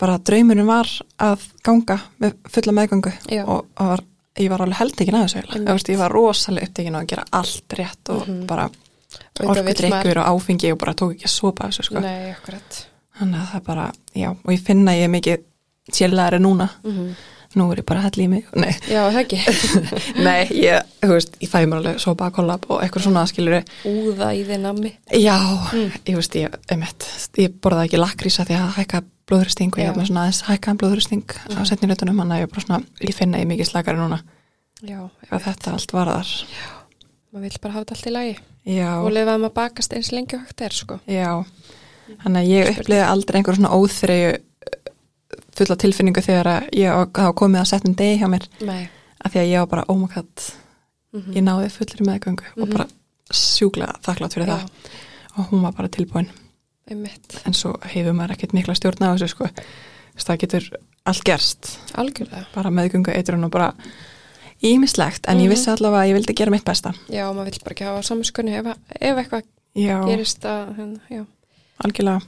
bara draumurinn var að ganga með fulla meðgangu Já. og var, ég var alveg held ekki næðu ég, var rosalega upptekinn á að gera allt rétt og bara Og þetta vill orkudrykkur og áfengi og bara tók ekki að sopa þessu sko. Nei, akkurat. Þannig að það bara, já, og ég finna að ég mikið sjælari núna. Mm nú er ég bara að hella í mig. Nei, Já, það ekki. (laughs) Nei ég, þú veist, ég fæ mér alveg sopa að kollab og eitthvað svona skilur Úða í þið nammi Já, ég veist, ég, einmitt, ég borðaði ekki lakrísa því að hækka blóðuristing og ég Já. hef með svona aðeins hækkaðan blóðuristing á setnilutunum, hann að ég bara svona, ég finna ég mikið slakari núna, Já, hvað þetta allt varðar. maður vill bara hafa þetta allt í lagi. Já, og lifa að bakast eins lengi og hægt er sko. Já, þannig að ég upplýði aldrei einhver svona óþreyju fulla tilfinningu þegar ég hafa komið að setja um degi hjá mér. Nei. að því að ég var bara, oh my god Mhm. ég náði fullri meðgöngu og bara sjúklega þakklátt fyrir það. Og hún var bara tilbúin Einmitt. en svo hefur maður ekkert mikla stjórn á þessu sko, það getur allt gerst. Algjörlega. bara meðgöngu eitrun og bara ímislegt, en ég vissi allavega að ég vildi gera mitt besta. Já, maður vill bara ekki hafa samskunni ef, ef eitthvað já, gerist að, já. algjörlega.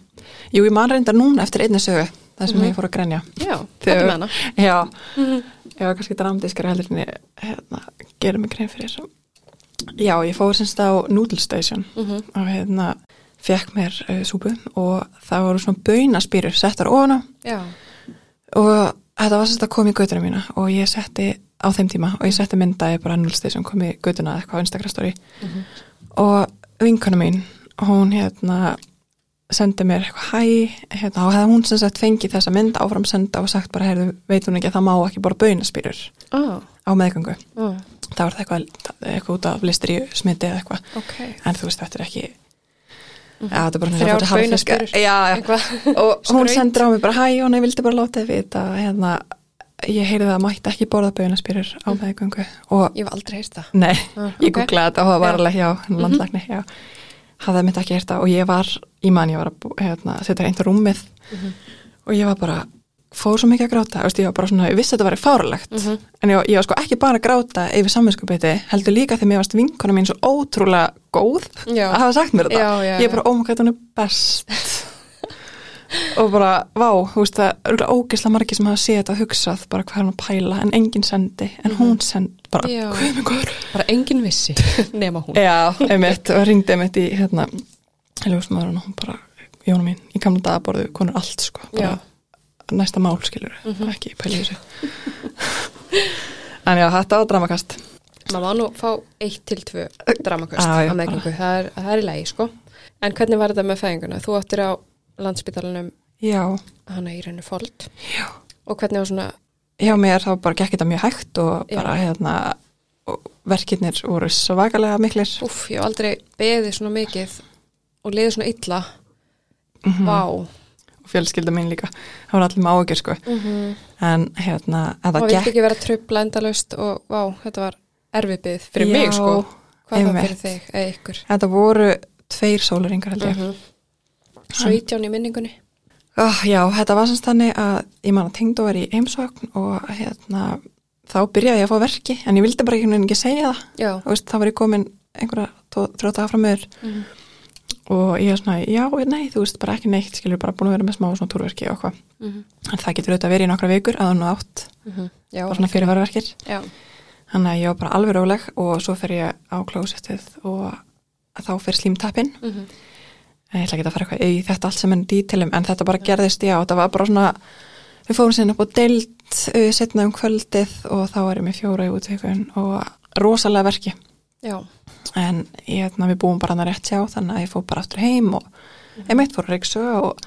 Jú, ég man reyndar núna eftir einni sögu það sem ég fór að grenja. Já, þetta með hana. já, ég var kannski dramdískari heldur en ég hérna, gerir mig grein fyrir þessu. Já, ég fór semst á Noodle Station. Mhm. og hérna fekk mér uh, súpu og það voru svona baunaspýrur settar ofan á. Já, og þetta var semst að koma í götuna mína og ég setti á þeim tíma og ég setti myndaði bara Noodle Station kom í götuna eða eitthvað á Instagram story. Og vinkona mín hún hérna sendi mér eitthvað hæ hérna, og hún sem sagt fengið þessa mynd áfram senda og sagt bara, heyrðu, veit hún ekki að það má ekki bara baunaspýrur ah, á meðgöngu? Ah, það var eitthvað, eitthvað út af listri smiti eða eitthvað, ok. en þú veist, þetta er ekki Er bara Mhm. Þrjár baunaspyrur. Eitthvað. og hún sendur á mig bara hæ, hún ég vildi bara láta þið vita hérna, ég heyrði það að mætti ekki borða baunaspýrur á meðgöngu og Ég hef aldrei heist það. Nei, Ah, ég googlaði þetta og það var alveg hjá landlækni, já. Hafði mitt ekki hérta og ég var, ég man, ég var að hérna, setja einn til rúmið og ég var bara, fór svo mikið að gráta, veist, ég var bara svona, ég vissi að þetta væri fáralegt, Mhm. en ég, ég var sko ekki bara að gráta yfir samvinskupiti, heldur líka þegar mér varst vinkona mín svo ótrúlega góð Já. að hafa sagt mér þetta. Já, já, ég já. bara, ómaka, hún er best. og bara, vá, þú veist það er ógislega margir sem hafa séð þetta hugsað bara hvað er hann að pæla, en enginn sendi en hún sendi, bara, Mhm. Hvað er mig góður Bara engin vissi, (laughs) nema hún. Já, einmitt, og ringdi einmitt í hérna, ljósmaðurinn og hún bara Jóna mín, í gamla daga borðu konur allt sko, bara næsta mál skilur ekki pæli þessu (laughs) En já, þetta var dramakast Maður má nú fá eitt til tvö dramaköst Já, já. á meðgöngu, það er, það er í lagi sko. En hvernig var þetta með fæðinguna? Þú áttir á landsbytalanum Já, hana í rauninu fold já og hvernig var svona, hjá mér þá bara gekk þetta mjög hægt og bara Já. hérna og verkirnir voru svakalega miklir uff, ég hef aldrei beðið svona mikið og liðið svona illa Mhm. Vá og fjölskylda mín líka, það voru allir með áhugjur sko. Mm en hérna, en Maður það gekk ekki vera trubla endalaust og vá, þetta var erfið byggð fyrir mig Já, sko. Hvað einmitt. fyrir þig, eða ykkur? Þetta voru tveir sólaringar held ég. Mhm. 17 í minningunni? Oh, já, þetta var semst þannig að ég man að tengdu var í heimsókn og hérna, þá byrjaði ég að fá verki en ég vildi bara veginn ekki segja það. Og veist, þá var ég komin einhverja þrjá daga fram meður Mhm. Og ég er svona, já, nei, þú veist, bara ekki neitt skilur bara búin að vera með smá svona túrverki og hvað Mhm. en það getur auðvitað verið í nokkra vikur að hún átt, Mhm. já, bara svona fyrirvarverkir já. þannig að ég var bara alveg róleg og svo fer ég á klósettið og þá fer slímtappin Mhm. en ég ætla ekki að fara eitthvað í þetta allt sem enn dítilum en þetta bara gerðist, já, þetta var bara svona við fórum sinna upp á deild uh, setna um kvöldið og þá var ég með fjóra í útvíkun og rosalega verki já. en ég, hérna, við búum bara hann að rétt sjá þannig að ég fór bara aftur heim og einmitt fór að reyksu og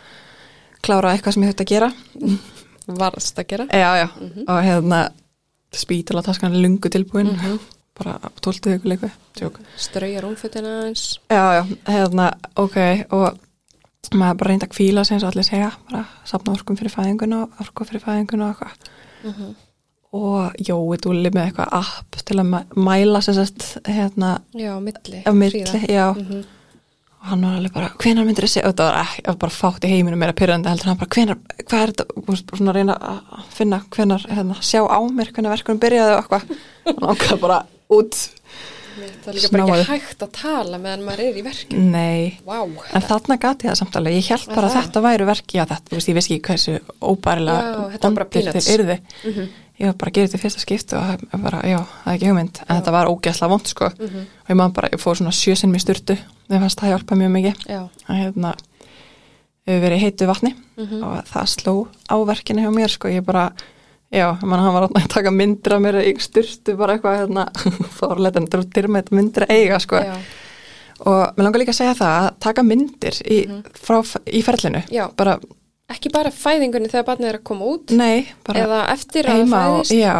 klára eitthvað sem ég þurfti að gera. (laughs) Varst að gera? Já, já, og hérna spítala taskan lungu tilbúin. Mhm. bara 12 vikuleiku tjók Strauja rúmfötina eins Já, já, hérna, ok. Og maður bara reyndi að kvíla sem allir segja, bara safna orkum fyrir fæðinguna og orku fyrir fæðinguna og eitthvað. Mhm. Og Jói dúli með eitthvað app til að mæ- mæla sagt, hérna, Já, milli milli, já Mhm. og hann var alveg bara, hvenar myndir þessi það var ekki, bara fátt í heiminu meira pyrrandi heldur hann bara, hvenar, hvað er þetta veist, bara svona að reyna að finna hvenar, hérna, sjá á mér, hvenar verkunum byrjaði og eitthvað, hann ákvað bara út Það er líka bara Snáði. ekki hægt að tala meðan maður er í verkinu nei, Vá, En þarna gati það samt alveg, ég held bara að þetta væri verki, já þetta, þú veist, ég vissi ekki hversu óbærilega þetta bara peanuts. þeir yrði. Mhm. Ég var bara að gera þetta í fyrsta skiptu og bara, já, það er ekki hugmynd, en þetta var ógeðslega vond, sko. Mhm. Og ég maður bara, ég fór svona sjösinn mér styrtu, þegar fannst það hjálpa mjög mikið. Já, Að hérna, við verið heitu vatni Mhm. og það sló á verkinu hjá mér, sko, ég bara, já, mann hann var að taka myndir af mér í styrtu, bara eitthvað, hérna, (laughs) með myndir að eiga, sko já, og mér langar líka að segja það að taka myndir í, frá, í ferlinu. Já. bara, ekki bara fæðingunni þegar barnið er að koma út nei, eða eftir að það fæðist? já,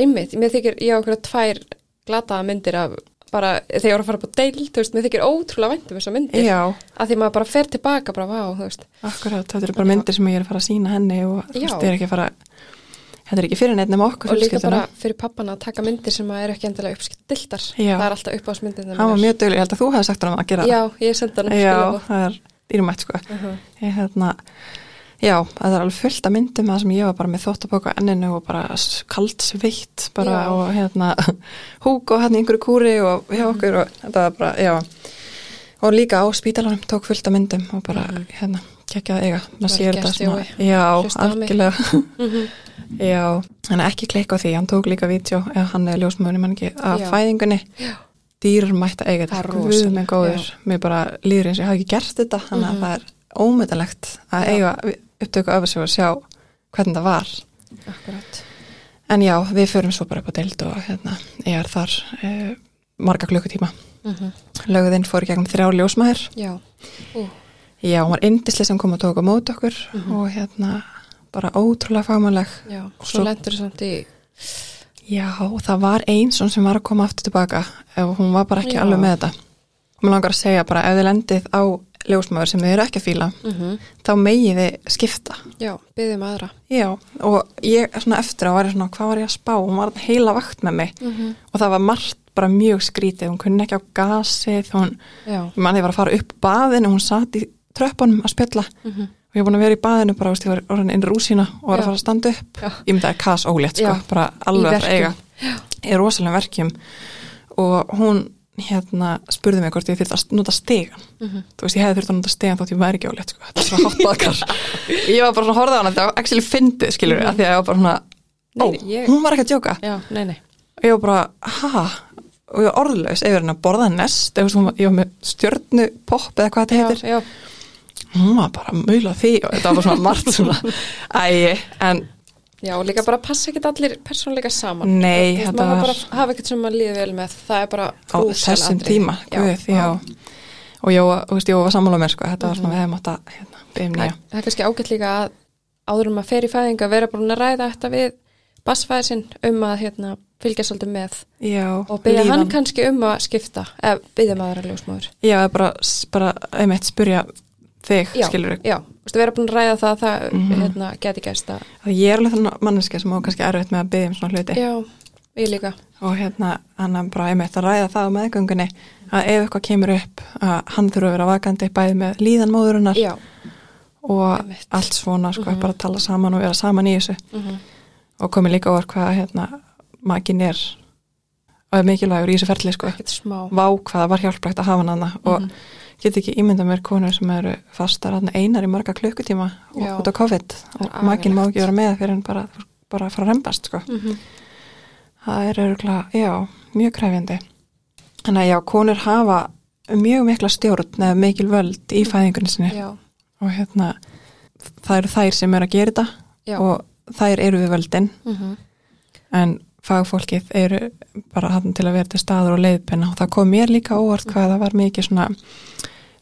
einmitt, mér þykir ég okkur tvær glataða myndir af bara þegar ég var að fara upp á deil, þú veist, mér þykir ótrúlega væntum þessar myndir, Já, að því maður bara fer tilbaka bara, vá, þú veist, akkurat, þetta eru bara myndir sem ég er að fara að sína henni og ég er ekki að fara þetta er ekki fyrir nema okkur og líka bara fyrir pappana að taka myndir sem að eru ekki endilega Já. það er alltaf uppáðsmyndir Hann var mjög dugleg, ég held að þú hefði sagt hann að gera Já, ég sendi hann Já, það er dýrumætt sko. Uh -huh. ég, hérna, Já, það er alveg fullt af myndum að sem ég var bara með þóttapóka enninu og bara kalt sveitt bara Já. og hérna (laughs) húk og hérna einhverju kúri og hjá Mhm. okkur og þetta var bara, já og líka á spítalanum tók fullt af myndum og bara Mhm. hérna gekkja að eiga maður sér þetta svona, já, algjörlega (laughs) Mhm. já, hann er ekki kleik á því hann tók líka vídeo, eða hann er ljósmöðun mann ekki, af Já. fæðingunni Já. dýr mætti að eiga þetta, rosalegt, með góður mér bara líður eins og ég hafi ekki gert þetta þannig að Mhm. það er ómyndalegt að eiga upptöku af þessu og sjá hvernig það var Akkurat. en já, við förum svo bara upp á deild og hérna, ég er þar e, marga klukkutíma Mm lögðinn fór í gegnum þrjá ljósmaður Já, Ú, já, hún var yndislega sem kom að tóka mót okkur Mhm. og hérna bara ótrúlega fagmannleg já, og Svo- svo lendur samt í, Já, það var einn svona sem var að koma aftur tilbaka og hún var bara ekki Já. alveg með þetta. Mér langar að segja bara ef þið lendið á ljósmaður sem þið eru ekki að fíla, mm þá megið þið skipta. já, byggðum aðra. Já, og ég svona eftir að var ég svona, hvað var ég að spá? Hún var heila vakt með mig Mm -hmm. og það var margt bara mjög skrítið, hún kunni ekki á gasið, hún, ég manni ég var að fara upp baðinu, hún satt í tröppunum að spjalla mm og ég var búin að vera í baðinu bara, veist, ég var orðin inn í rúsína og var Já. að fara að standa upp. Já. Ég myndi að kas ólétt, sko, bara alveg að eiga. verkjum. í rosalega verkjum og hún hérna spurði mig hvort ég þurfti að nota stegan Mhm. þú veist ég hefði þurfti að nota stegan þótt ég væri ekki álétt sko. þetta er svona hátt baðkar (laughs) ég var bara svona að horfa á hana þetta var actually fyndið skilur mm Mhm. af því að ég var bara svona ó, nei, ég- hún var ekki að djóka já, nei, nei. og ég var bara ha og ég var orðlaus yfir henni að borða nest svona, ég var með stjörnupopp eða hvað þetta Já, heitir já, hún var bara að mula því og þetta var bara svona margt svona (laughs) æ, en já, og líka bara passa ekki allir persónleika saman. Nei, Þú veist, þetta maður var- bara hafa ekkert sem maður líði vel með, það er bara á þessum tíma guð, já. og Jóa, þú veist, Jóa var sammála með sko, þetta var svona við hefum átt að hérna, byrjum Það nýja það er kannski ágætt líka að áður um að fer í fæðinga vera búin að ræða þetta við basfæðir sinn um að hérna, fylgja svolítið með já, og byggja hann kannski um að skipta eða byggja maður að ljósmáður. já, bara, bara einmitt spyrja þig, Já, skilur já, þú veist, vera búin að ræða það að það Mhm. hérna, geti gæst að að ég er alveg þannig manneska sem á kannski erfitt með að byggja um svona hluti. Já, ég líka. Og hérna, hann er bara einmitt að ræða það á meðgöngunni að ef eitthvað kemur upp að hann þurfa að vera vakandi bæði með líðan móðurinnar já, og Einmitt. allt svona, sko, Mhm. bara að tala saman og vera saman í þessu. Mm og komið líka over hvað hérna makin er og er mikilvægur í þessu ferli, sko. Ekkert smá. Vá hvað það var hjálplegt að hafa hann Mhm. Get ekki ímynda mér konur sem eru fastar einar í marga klukkutíma Já. út á COVID. Og Það er makin má ekki vera með fyrir en bara, bara að rembast sko. Mhm. það er örgulega, já, mjög kræfjandi þannig að já, konur hafa mjög mikla stjórn eða mikil völd í fæðingunni sinni. Já, og hérna það eru þær sem eru að gera þetta já. og þær eru við völdin. Mhm. en fagfólkið eru bara hann til að vera til staður og leiðpenna og það kom mér líka óvart hvað það var mikið svona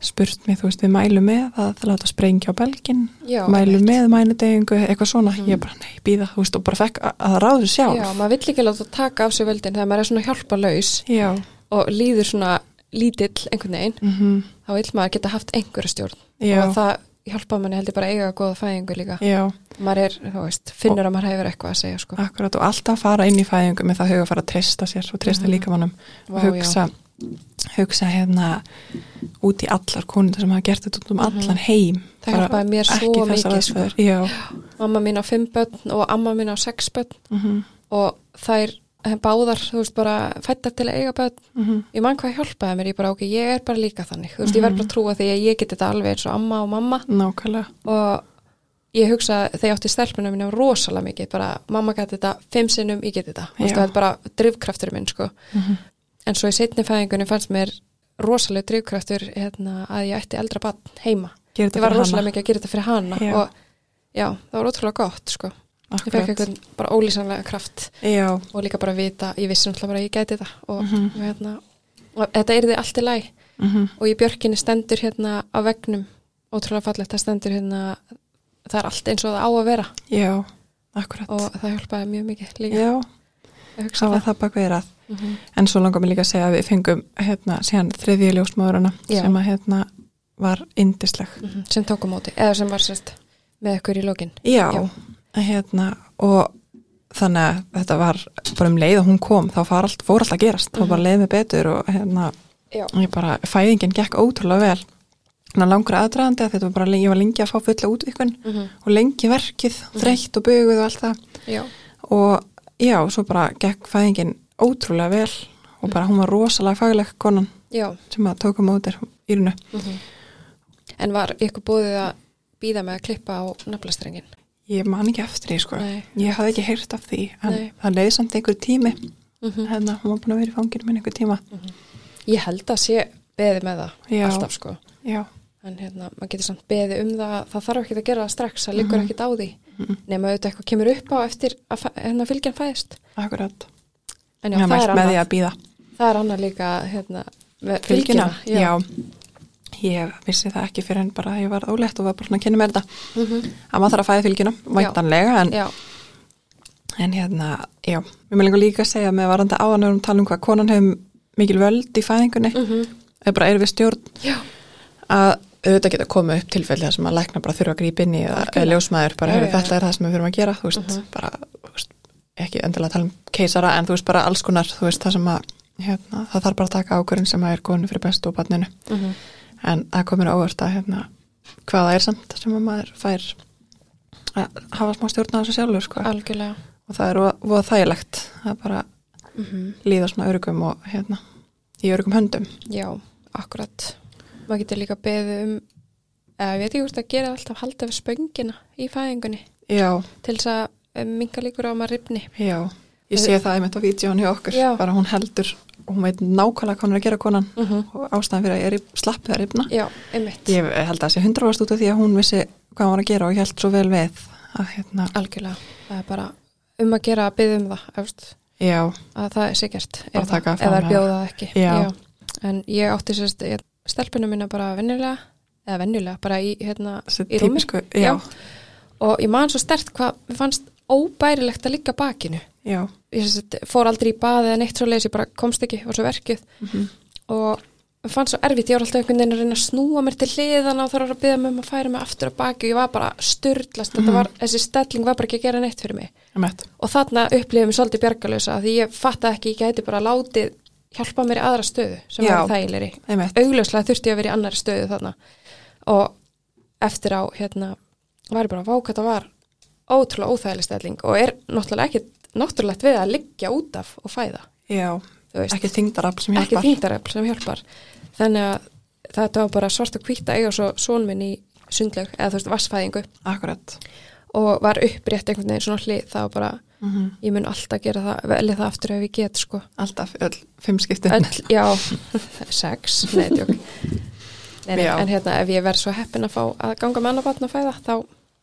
spurt mig, þú veist, við mælum með að það láta sprengja á belgin, já, mælum einmitt. með mænudegingu, eitthvað svona, Mhm. ég bara, nei, býða, þú veist, og bara fekk að, að ráðu sjálf. já, maður vill ekki láta taka af sig völdin þegar maður er svona hjálpa laus Já. og líður svona lítill einhvern veginn, Mhm. þá vill maður geta haft einhverja stjórn Já, og það hjálpa manni heldur bara að eiga góða fæðingu líka já, maður er, þú veist, finnur að maður hefur eitthvað að segja sko. akkurat og alltaf fara inn í fæðingu með það huga að fara að treysta sér og treysta Mhm. líkamannum og hugsa, hugsa hérna út í allar konur sem hafa gert þetta út um Mhm. allan heim. Það Bara hjálpaði mér svo mikið, sko. mamma mín á fimm börn og amma mín á sex börn Mhm, og þær eh, báðar, þú veist, bara fættar til að eiga börn mhm. ég man hvað hjálpaði mér, ég bara ok, ég er bara líka þannig þú veist, ég verð bara að trúa því að ég geti þetta alveg eins og amma og mamma Nákvæmlega. og ég hugsa þegar ég átti stelpunum minna rosalega mikið, bara mamma geti þetta fimm sinnum, ég geti þetta, þú veist, það er bara drifkraftur minn, sko, Mhm. En svo í setni fæðingunni fannst mér rosalega drifkraftur hérna, að ég ætti eldra barn heima ég var rosalega mikið að gera þetta fyrir hana Já. og já, það var ótrúlega gott, sko ég fekk Akkurat. eitthvað bara ólýsanlega kraft Já. og líka bara vita, ég vissi náttúrulega bara að ég gæti þetta og, Mhm. og hérna og þetta er þið allt í læg Mhm. og í björkinni stendur hérna á vegnum ótrúlega fallegt, það stendur hérna það er allt eins og það á að vera Já. Akkurat. og það hjálpaði mjög mikið líka Já. Það var það. það bak við að en svo langar mér líka að segja að við fengum hérna ljósmáðurina Já. sem að hérna var indisleg Mhm. sem tók á móti, eða sem var sérst með ykkur í lókin Já, Já. hérna og þannig að þetta var bara um leið og hún kom þá allt, fór allt að gerast. Þá bara leið mig betur og hérna bara, fæðingin gekk ótrúlega vel. Langur aðdraðandi að þetta var bara, ég var lengi að fá fulla útvikun Mhm. og lengi verkið, þreytt og buguð og allt það. Já, og já, svo bara gekk fæðingin ótrúlega vel og bara hún var rosalega fagleg konan já. sem að tóka mótir írunu En var ykkur búið að býða með að klippa á naflastrengin? ég man ekki eftir því sko. Nei. ég hafði ekki heyrt af því en Nei. það leiði samt einhver tími. Mhm. hérna, hún var búin að vera í fanginu minn einhver tíma. Ég held að sé beði með það Já. alltaf sko. Já, en hérna, maður getur samt beði um það það þarf ekki að gera það strax, það liggur ekkit á því. Nema auðvitað eitthvað kemur upp á eftir að hérna fylgjan fæðist. Akkurat en já, já, það, mælt er með því annað, að það er annað líka hérna, með fylgina, fylgjuna já. ég vissi það ekki fyrir en bara að ég var ólétt og var bara að kynna mér þetta. Mhm. að maður þarf að fæða fylgina, væntanlega en, já, en hérna, já. Við með lengur líka að segja með varandi áðan um tala um hvað konan hefur mikil völd í fæðingunni. Mhm. eða bara er við stjórn já, að auðvitað geta komið upp tilfelli þar sem að lækna bara þurfa að grípa inn í eða, ljósmaður bara Já, já, þetta er það sem við þurfum að gera þú veist, bara, þú veist, ekki endilega að tala um keisara en þú veist bara alls konar þú veist það sem að hérna, það þarf bara að taka ákvörðin sem að er konu fyrir bestu og barninu Mhm. en það komir óvart að hérna, hvað það er samt sem að maður fær að hafa smá stjórn á þessu sjálfur sko. algjörlega og það er voða- þægilegt að bara Mhm. líða svona örugum og hérna, í örugum höndum já, akkurat maður getur líka beði um eða ég veit ekki hvort að gera alltaf halda við spöngina í fæðingunni já, til þess að minga líkur á að maður ripni Já, ég sé það einmitt á vídjón hjá okkur, Já. bara hún heldur og hún veit nákvæmlega hvað hún er að gera konan Mhm. og ástæðan fyrir að ég er í slappið að rifna. já, einmitt. Ég held að það sé hundra varst út af því að hún vissi hvað hún var að gera og ég held svo vel við að hérna, algjörlega, það er bara um að gera að byggja um það efst, já, að það taka það, ef það er bjóðað ekki. Já. en ég átti sérst ég, stelpunum minna bara venjulega eða venjulega, bara í, hérna, í rúmi já, og ég man svo stert hvað mér fannst óbærilegt að liggja á bakinu. Já, ég sérst, fór aldrei í baði eða neitt svo leis, ég bara komst ekki, var svo verkjuð. Mhm. og mér fannst svo erfitt, ég var alltaf einhvern veginn að reyna að snúa mér til hliðana og þarf að byggja mig um að færa mig aftur á baki og ég var bara styrlast, Mhm. þetta var, þessi stelling var bara ekki að gera neitt fyrir mig. Og þarna upplifið mér svolítið bjargalösa því ég fatta ekki, ég gæti bara látið hjálpa mér í aðra stöðu sem Já. var þægilegri. Augljóslega þurfti ég að vera í annari stöðu þarna. Og eftir á hérna var ég bara að váka þetta var ótrúlega óþægileg stelling og er náttúrulega ekki náttúrulegt við að liggja út af og fæða. Já, veist, ekki þingdarafl sem ekki hjálpar. þingdarefl sem hjálpar. Þannig að þetta var bara svart og hvítt að eiga svo són minn í sundlaug eða þú veist vassfæðingu Akkurat, og var upprétt einhvern veginn svona hlið var bara, mm ég mun alltaf gera það velja það aftur ef ég get sko. Alltaf, öll, fimm skiptin. Öll, já, (laughs) sex, nei, tjók (laughs) nei, en hérna ef ég verð svo heppin að fá að ganga með annar batn að fæða þá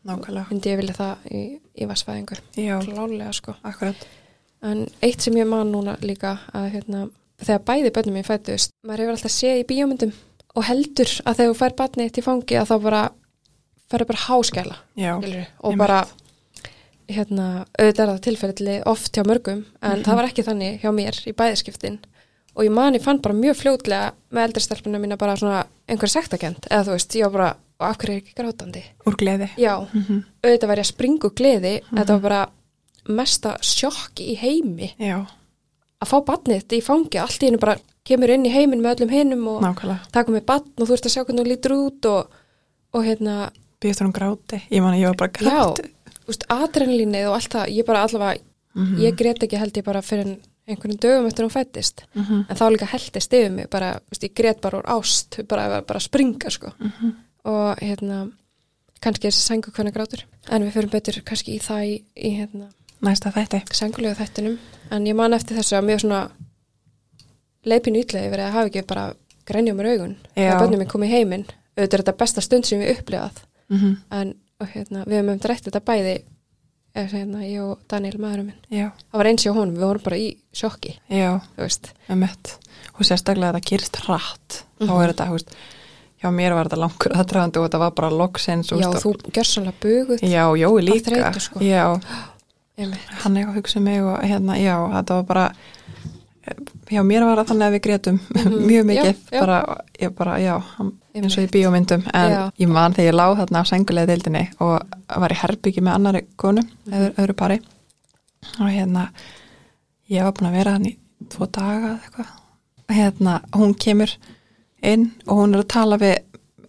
Nákvæmlega, myndi ég vilja það í, í vassfæðingu já, klálega sko. Akkurat, en eitt sem ég man núna líka að hérna, þegar bæði bönnum mín fættust maður hefur alltaf séð í bíómyndum og heldur að þegar þú fær batni til fangi að þá bara færðu bara háskæla já, skilurðu, og bara hérna, auðvitað er það tilfelli oft hjá mörgum, en það var ekki þannig hjá mér í bæðiskiptin og ég man ég fann bara mjög fljótlega með eldri stelpuna mína bara svona einhver sektakent eða þú veist, ég var bara, og af hverju er ekki grátandi úr gleði. já, Mm auðvitað var ég að springa úr gleði þetta var bara mesta sjokki í heimi Já, að fá batnið þetta í fangi, allt í hennu bara kemur inn í heiminn með öllum hinnum og nákvæmlega. taka með batn og þú ert að sjá hvernig þú lítur út og, og hérna, Býðast hún gráti, ég man að ég var bara gráti. þú veist, adrenalínið og allt það, ég bara allavega Mhm. ég grét ekki held ég bara fyrir einhvern dögum eftir hún fættist, Mhm. en þá líka heldist yfir mig, bara, veist, ég grét bara úr ást bara, bara, bara springa, sko Mhm. Og hérna kannski þessi sængu hvernig grátur, en við fyrir betur kannski í það í, í hérna Næsta þætti. sængulegu þættinum en ég man eftir þessu að mjög svona leipin ytlegi verið að hafa ekki bara grænja mér augun Já. að bönnum minn kom í heiminn auðvitað er þetta besta stund sem ég upplifað Mm en og, hérna, við hefum um drætt þetta bæði eða hérna, ég og Daniel maðurinn minn Já, það var eins hjá honum, við vorum bara í sjokki já, veist, emitt. Og sérstaklega að það gerist hratt. Þá Mhm. er þetta, þú veist, hjá mér var þetta langur aðdraðandi og þetta var bara loksins. já þú gjörsanlega buguð Já, Jói líka. þreytu, sko. Já, hann eitthvað hugsa um mig og hérna, já, þetta var bara, Já, mér var það þannig að við grétum (laughs) mjög mikið, Já, já. bara, ég bara, já, eins og í bíómyndum, en Já. ég man þegar ég lág þarna á sengulega deildinni og var í herbyggi með annari konu, Mhm. öðru, öðru pari og hérna, ég var búin að vera hann í tvo daga eða eitthvað, hérna, hún kemur inn og hún er að tala við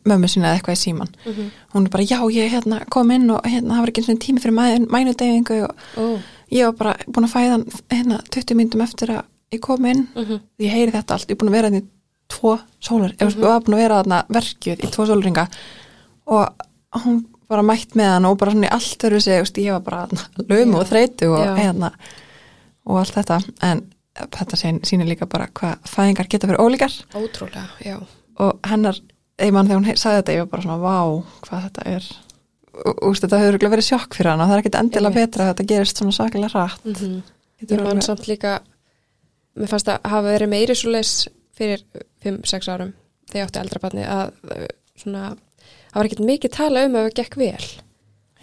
mömmu sína eða eitthvað í síman Mhm. hún er bara, já, ég hérna, kom inn og hérna, það var ekki eins og tími fyrir mæ, mænudegingu og Ó, ég var bara búin að fæða hérna 20 myndum eftir að ég kom inn mhm, ég heyri þetta allt, ég er búin að vera hann í tvo sólar, ég var búin að vera þarna verkjuð í tvo sólringa og hún bara mætt með hann og bara svona í allt öru sig, ég var bara lömu Já. og þreytu og, Já. hérna, og allt þetta en þetta sýnir líka bara hvað fæðingar geta fyrir ólíkar. Ótrúlega, já. og hennar, man þegar hún sagði þetta, ég var bara svona, vá, hvað þetta er. Úst, þetta hefur verið sjokk fyrir hann og það er ekkit endilega betra að þetta gerist svona saklega rætt Mm Getur Ég man samt líka, mér fannst að hafa verið meiri svo leis fyrir 5-6 árum þegar ég átti eldra barni að svona, það var ekkert mikið tala um að það gekk vel,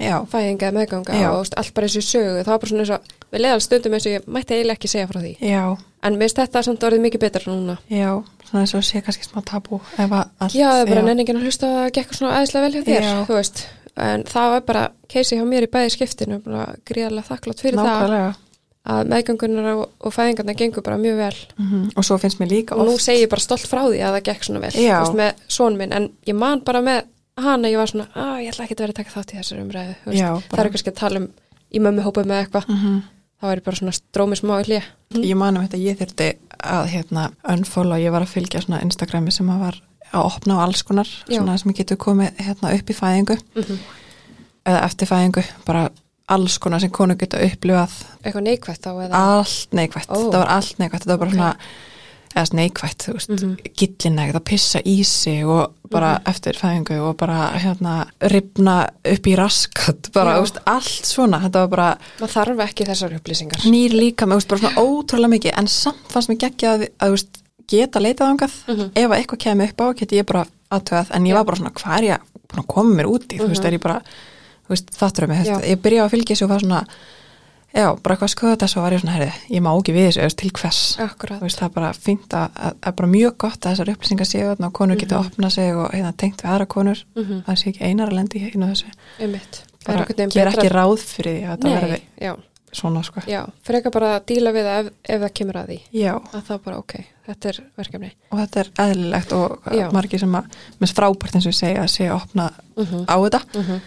já, fæðinga meðganga Já. og allt bara þessu sögu, það var bara svona eins og við leiðal stundum eins og ég mætti eiginlega ekki segja frá því. Já, en mér finnst þetta samt orðið mikið betra núna. Já svona eins og sé kannski smá tabú Já, það er bara nenningin að hlusta að það gekk svona aðeinslega vel hjá þér, þú veist. En það var bara keisi hjá mér í bæði skiptinu bara gríðarlega þakklátt fyrir það. Nákvæmlega. Að meðgangunar og, og fæðingarna gengur bara mjög vel. Mm og svo finnst mér líka og nú oft segi ég bara stolt frá því að það gekk svona vel veist, með són minn, en ég man bara með hana, ég var svona, að ég ætla ekki að vera að taka þátt í þessari umræðu. Já, það er kannski að tala um í mömmu hópa með eitthvað, mm þá er ég bara svona drómi smá í hlýja ég man um þetta, ég þurfti að hérna, unfollow, ég var að fylgja svona Instagrami sem að var að opna á alls konar Já. svona sem getur komið hérna, upp í fæðingu Mhm. eða eftir fæðingu, bara alls konar sem konu geta upplifað eitthvað neikvætt þá eða allt neikvætt, Ó. það var allt neikvætt þetta var bara Ok. svona eða neikvætt, þú veist, mm. -hmm. gillinægt að pissa í sig og bara eftir fæðingu og bara hérna ripna upp í raskat bara, veist, allt svona þetta var bara maður þarf ekki þessar upplýsingar nýr líka þú veist, bara svona ótrúlega mikið en samt fannst mér geggja að, að þú veist, geta leitað ángað, Mhm. ef að eitthvað kemur upp á geti ég bara aðtöðað, en ég var bara svona hvað er ég að koma mér út í, þú veist, Mhm. er ég bara þú veist, þáttur um mig, ég byrjaði að fylgja þessu og var svona, já, bara eitthvað skoða þetta svo var ég svona, herri, ég má ekki við þessu, veist, til hvers? Akkurat, þú veist, það er bara fínt að, að, að bara mjög gott að þessar upplýsingar séu þarna og konur geta Mhm. opnað sig og hérna, tengt við aðra konur. Mhm. það sé ekki einar að lendi einu þessu. Það er bara gera ekki ráð fyrir því að þetta verði svona sko. Já, fyrir ekki bara að díla við það ef, ef það kemur að því. Já, að það bara, ok, þetta er verkefni. Og þetta er eðlilegt og margir sem að, minnst frábært eins og segja að sé að opna mm -hmm. á þetta Mm -hmm.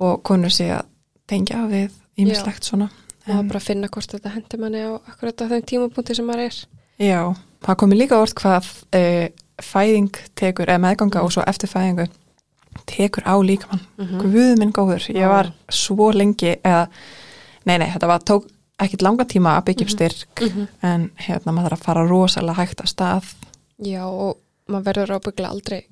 og konur sé að tengja við ímislegt svona og að bara finna hvort þetta hendi manni á akkurat á þeim tímapunkti sem maður er. Já, það komi líka orð hvað e, fæðing tekur, eða meðganga og svo eftir fæðingu tekur á líkamann. Mhm. Guð minn góður, ég var svo lengi eða, nei nei, þetta var tók ekkit langa tíma að byggja upp styrk Mhm. en hérna maður þarf að fara rosalega hægt að stað. Já, og maður verður ábyggla aldrei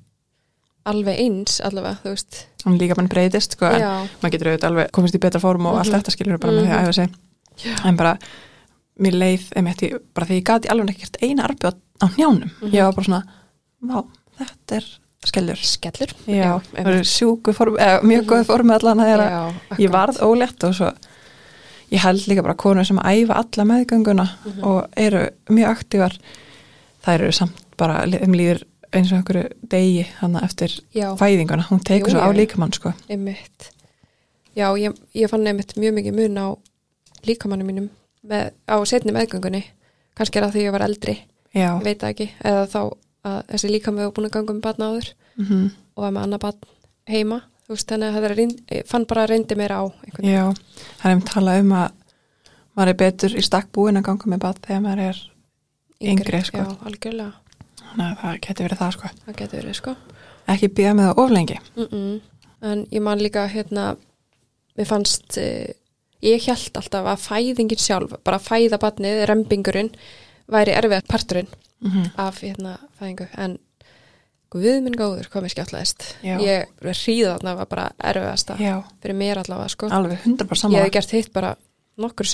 alveg eins allavega, þú veist. Líka mann breytist sko, en já, maður getur auðvitað alveg komist í betra form og allt Mhm. þetta skilur bara með því að æfa sig en bara, mér leið einmitt, í- bara því ég gati alveg ekkert eina arbjörn á njánum, Mhm. ég var bara svona vá, þetta er skellur skellur já, það eru sjúku form eða, mjög Mhm. góð form allan að þeirra já, ég varð ólétt og svo ég held líka bara konur sem æfa alla meðgönguna Mhm. og eru mjög aktívar þær eru samt bara um líður eins og einhverju degi þannig eftir já, fæðinguna, hún tekur svo á já, já. líkamann sko. já, ég, ég fann einmitt mjög mikið mun á líkamannu mínum með, á setni meðgöngunni. Kannski er það því ég var eldri já, ég veit ekki, eða þá að þessi líkamið var búin að ganga um batna áður mm og var með annað batn heima. Þú veist, þannig að það fann bara að reyndi mér á já. Það er um talað um að maður er betur í stakk búin að ganga með bad þegar maður er yngri, sko. já, algjörlega, að það getur verið það sko. Það getur verið sko. Ekki býða með það oflengi mm -mm. en ég man líka hérna, mér fannst uh, ég held alltaf að fæðingin sjálf bara að fæða batnið, rembingurinn væri erfið parturinn mm -hmm. af hérna fæðingu. En guð minn góður mér skjáttlaðist. Já. ég hríða þarna var bara erfiðasta já, fyrir mér allavega sko. Alveg 100% ég hef gert hitt bara nokkur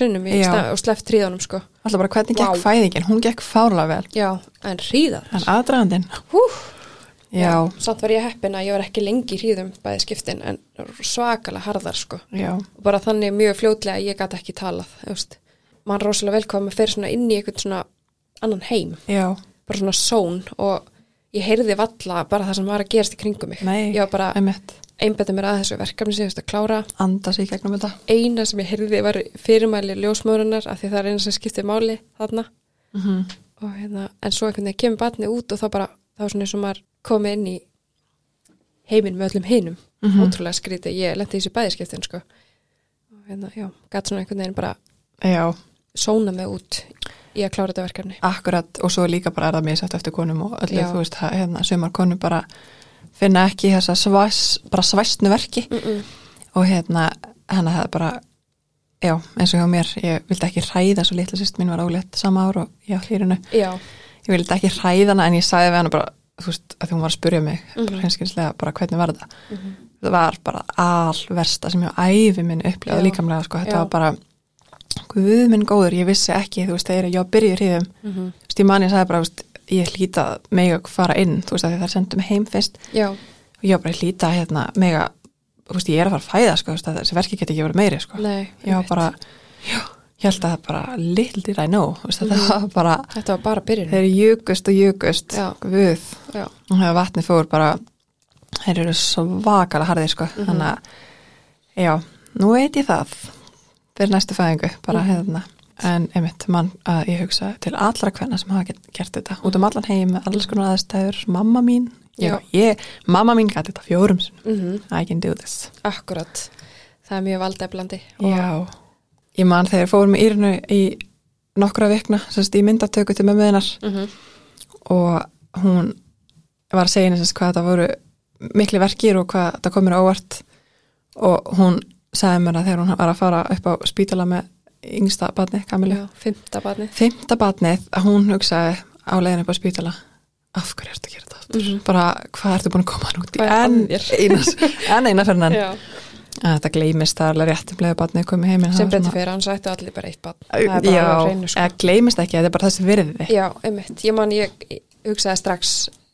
stað, og sleppt hríðanum sko. Alltaf bara hvernig gekk Vá. fæðingin, hún gekk fárlega vel. Já, en hríðar. En aðdragandinn? Hú. Já, samt var ég heppin að ég var ekki lengi í hríðum bæði skiptin en svakalega harðar sko já, og bara þannig mjög fljótlega að ég gæti ekki talað þú veist. mann er rosalega velkoð að fer svona inn í einhvern svona annan heim, já, bara svona són og ég heyrði valla bara það sem var að gerast í kringum mig. nei, Ég var bara einbætti mér að þessu verkefni sem ég veist að klára. anda sig í gegnum þetta Eina sem ég heyrði var fyrirmæli ljósmórunar af því það er eina sem skiptir máli þarna. mm -hmm. Hérna, en svo einhvern veginn kemur batni út og þá bara, þá svona eins og maður komið inn í heiminn með öllum hinum. Mhm. Ótrúlega skrítið, ég lendi í þessu bæðiskiptin sko. Og hérna, já, gæti svona einhvern veginn bara já, sóna mig út í að klára þetta verkefni. akkurat og svo líka bara er það misætt eftir konum og öllu, Já. þú veist, hérna, sumar konum bara finna ekki þessa svæs, bara svæstnu verki Mm -mm. og hérna, hennar það bara já, eins og hjá mér, ég vildi ekki hræða svo litla sýst mín var ólétt sama ár og ég á hlýrinu, Já, ég vildi ekki hræða hana en ég sagði við hana bara, þú veist, að því hún var að spurja mig, Mhm. bara hinskinslega bara hvernig var þetta Mhm. það var bara alversta sem ég á æfi minn upplifað Já. líkamlega, sko, þetta Já. var bara guð minn góður, ég vissi ekki, þú veist, þegar ég á byrjuð hríðum mm þú veist, ég man ég sagði bara, þú veist, ég hlýta mig að fara inn, þú veist, að það sendum mig heim fyrst já, og ég var bara hlýta hérna mig að, þú veist, ég er að fara að fæða sko, þessi verki geti ekki verið meiri sko. nei. ég einmitt. bara, já, ég held að það bara little did I know, þetta Mhm. var bara Þetta var bara byrjun. þeir júkust og júkust við, og þegar vatni fór bara, þeir eru svakalega harðir sko, Mhm. þannig að já, nú veit ég það fyrir næstu fæðingu, bara Mhm. hérna en einmitt, mann að ég hugsa til allra hvenna sem hafa gert þetta út um allan heim, með alls konar aðstæður mamma mín. Já. ég, mamma mín gæti þetta fjórum sinum, Mm I can do this Akkurat. Það er mjög valdeflandi. já, ég man þegar fórum í Írinu í nokkra vikna, semst í myndatöku til mömmuðinar Mm -hmm. og hún var að segja semst hvað þetta voru miklu verkir og hvað þetta komur óvart. Og hún sagði mér að þegar hún var að fara upp á spítala með yngsta batni, Kamilu fymta barni. fymta batnið að hún hugsaði á leiðin upp á spítala af hverju ertu að gera þetta aftur? Mhm. bara hvað ertu búin að koma út í? Enn eina, enn að þetta gleymist það er alveg rétt um leiðu batnið komið heiminn Sem það betur fyrir, hann sættu allir bara eitt barn. Það já, hreinu, sko. eða gleymist ekki, þetta er bara þessi virði Já, einmitt. Ég man, ég hugsaði strax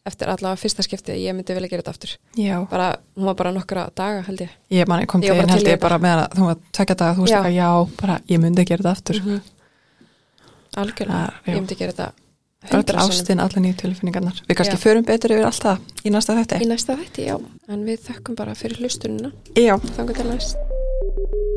eftir allavega fyrsta skiptið að ég myndi vilja gera þetta aftur. já, Bara, hún var bara nokkra daga, held ég. ég man, ég kom til einn held ég bara með að þú var tvekja daga, þú veist Já. eitthvað, já, bara ég myndi gera þetta aftur Mhm. Algjörlega. Það- já. Ég myndi gera þetta öll hundra sinnum. ástin, allar nýju tilfinningarnar við kannski Já. förum betur yfir allt það í næsta Í þetta næsta þætti, já. En við þökkum bara fyrir hlustunina. já, Þannig til næst.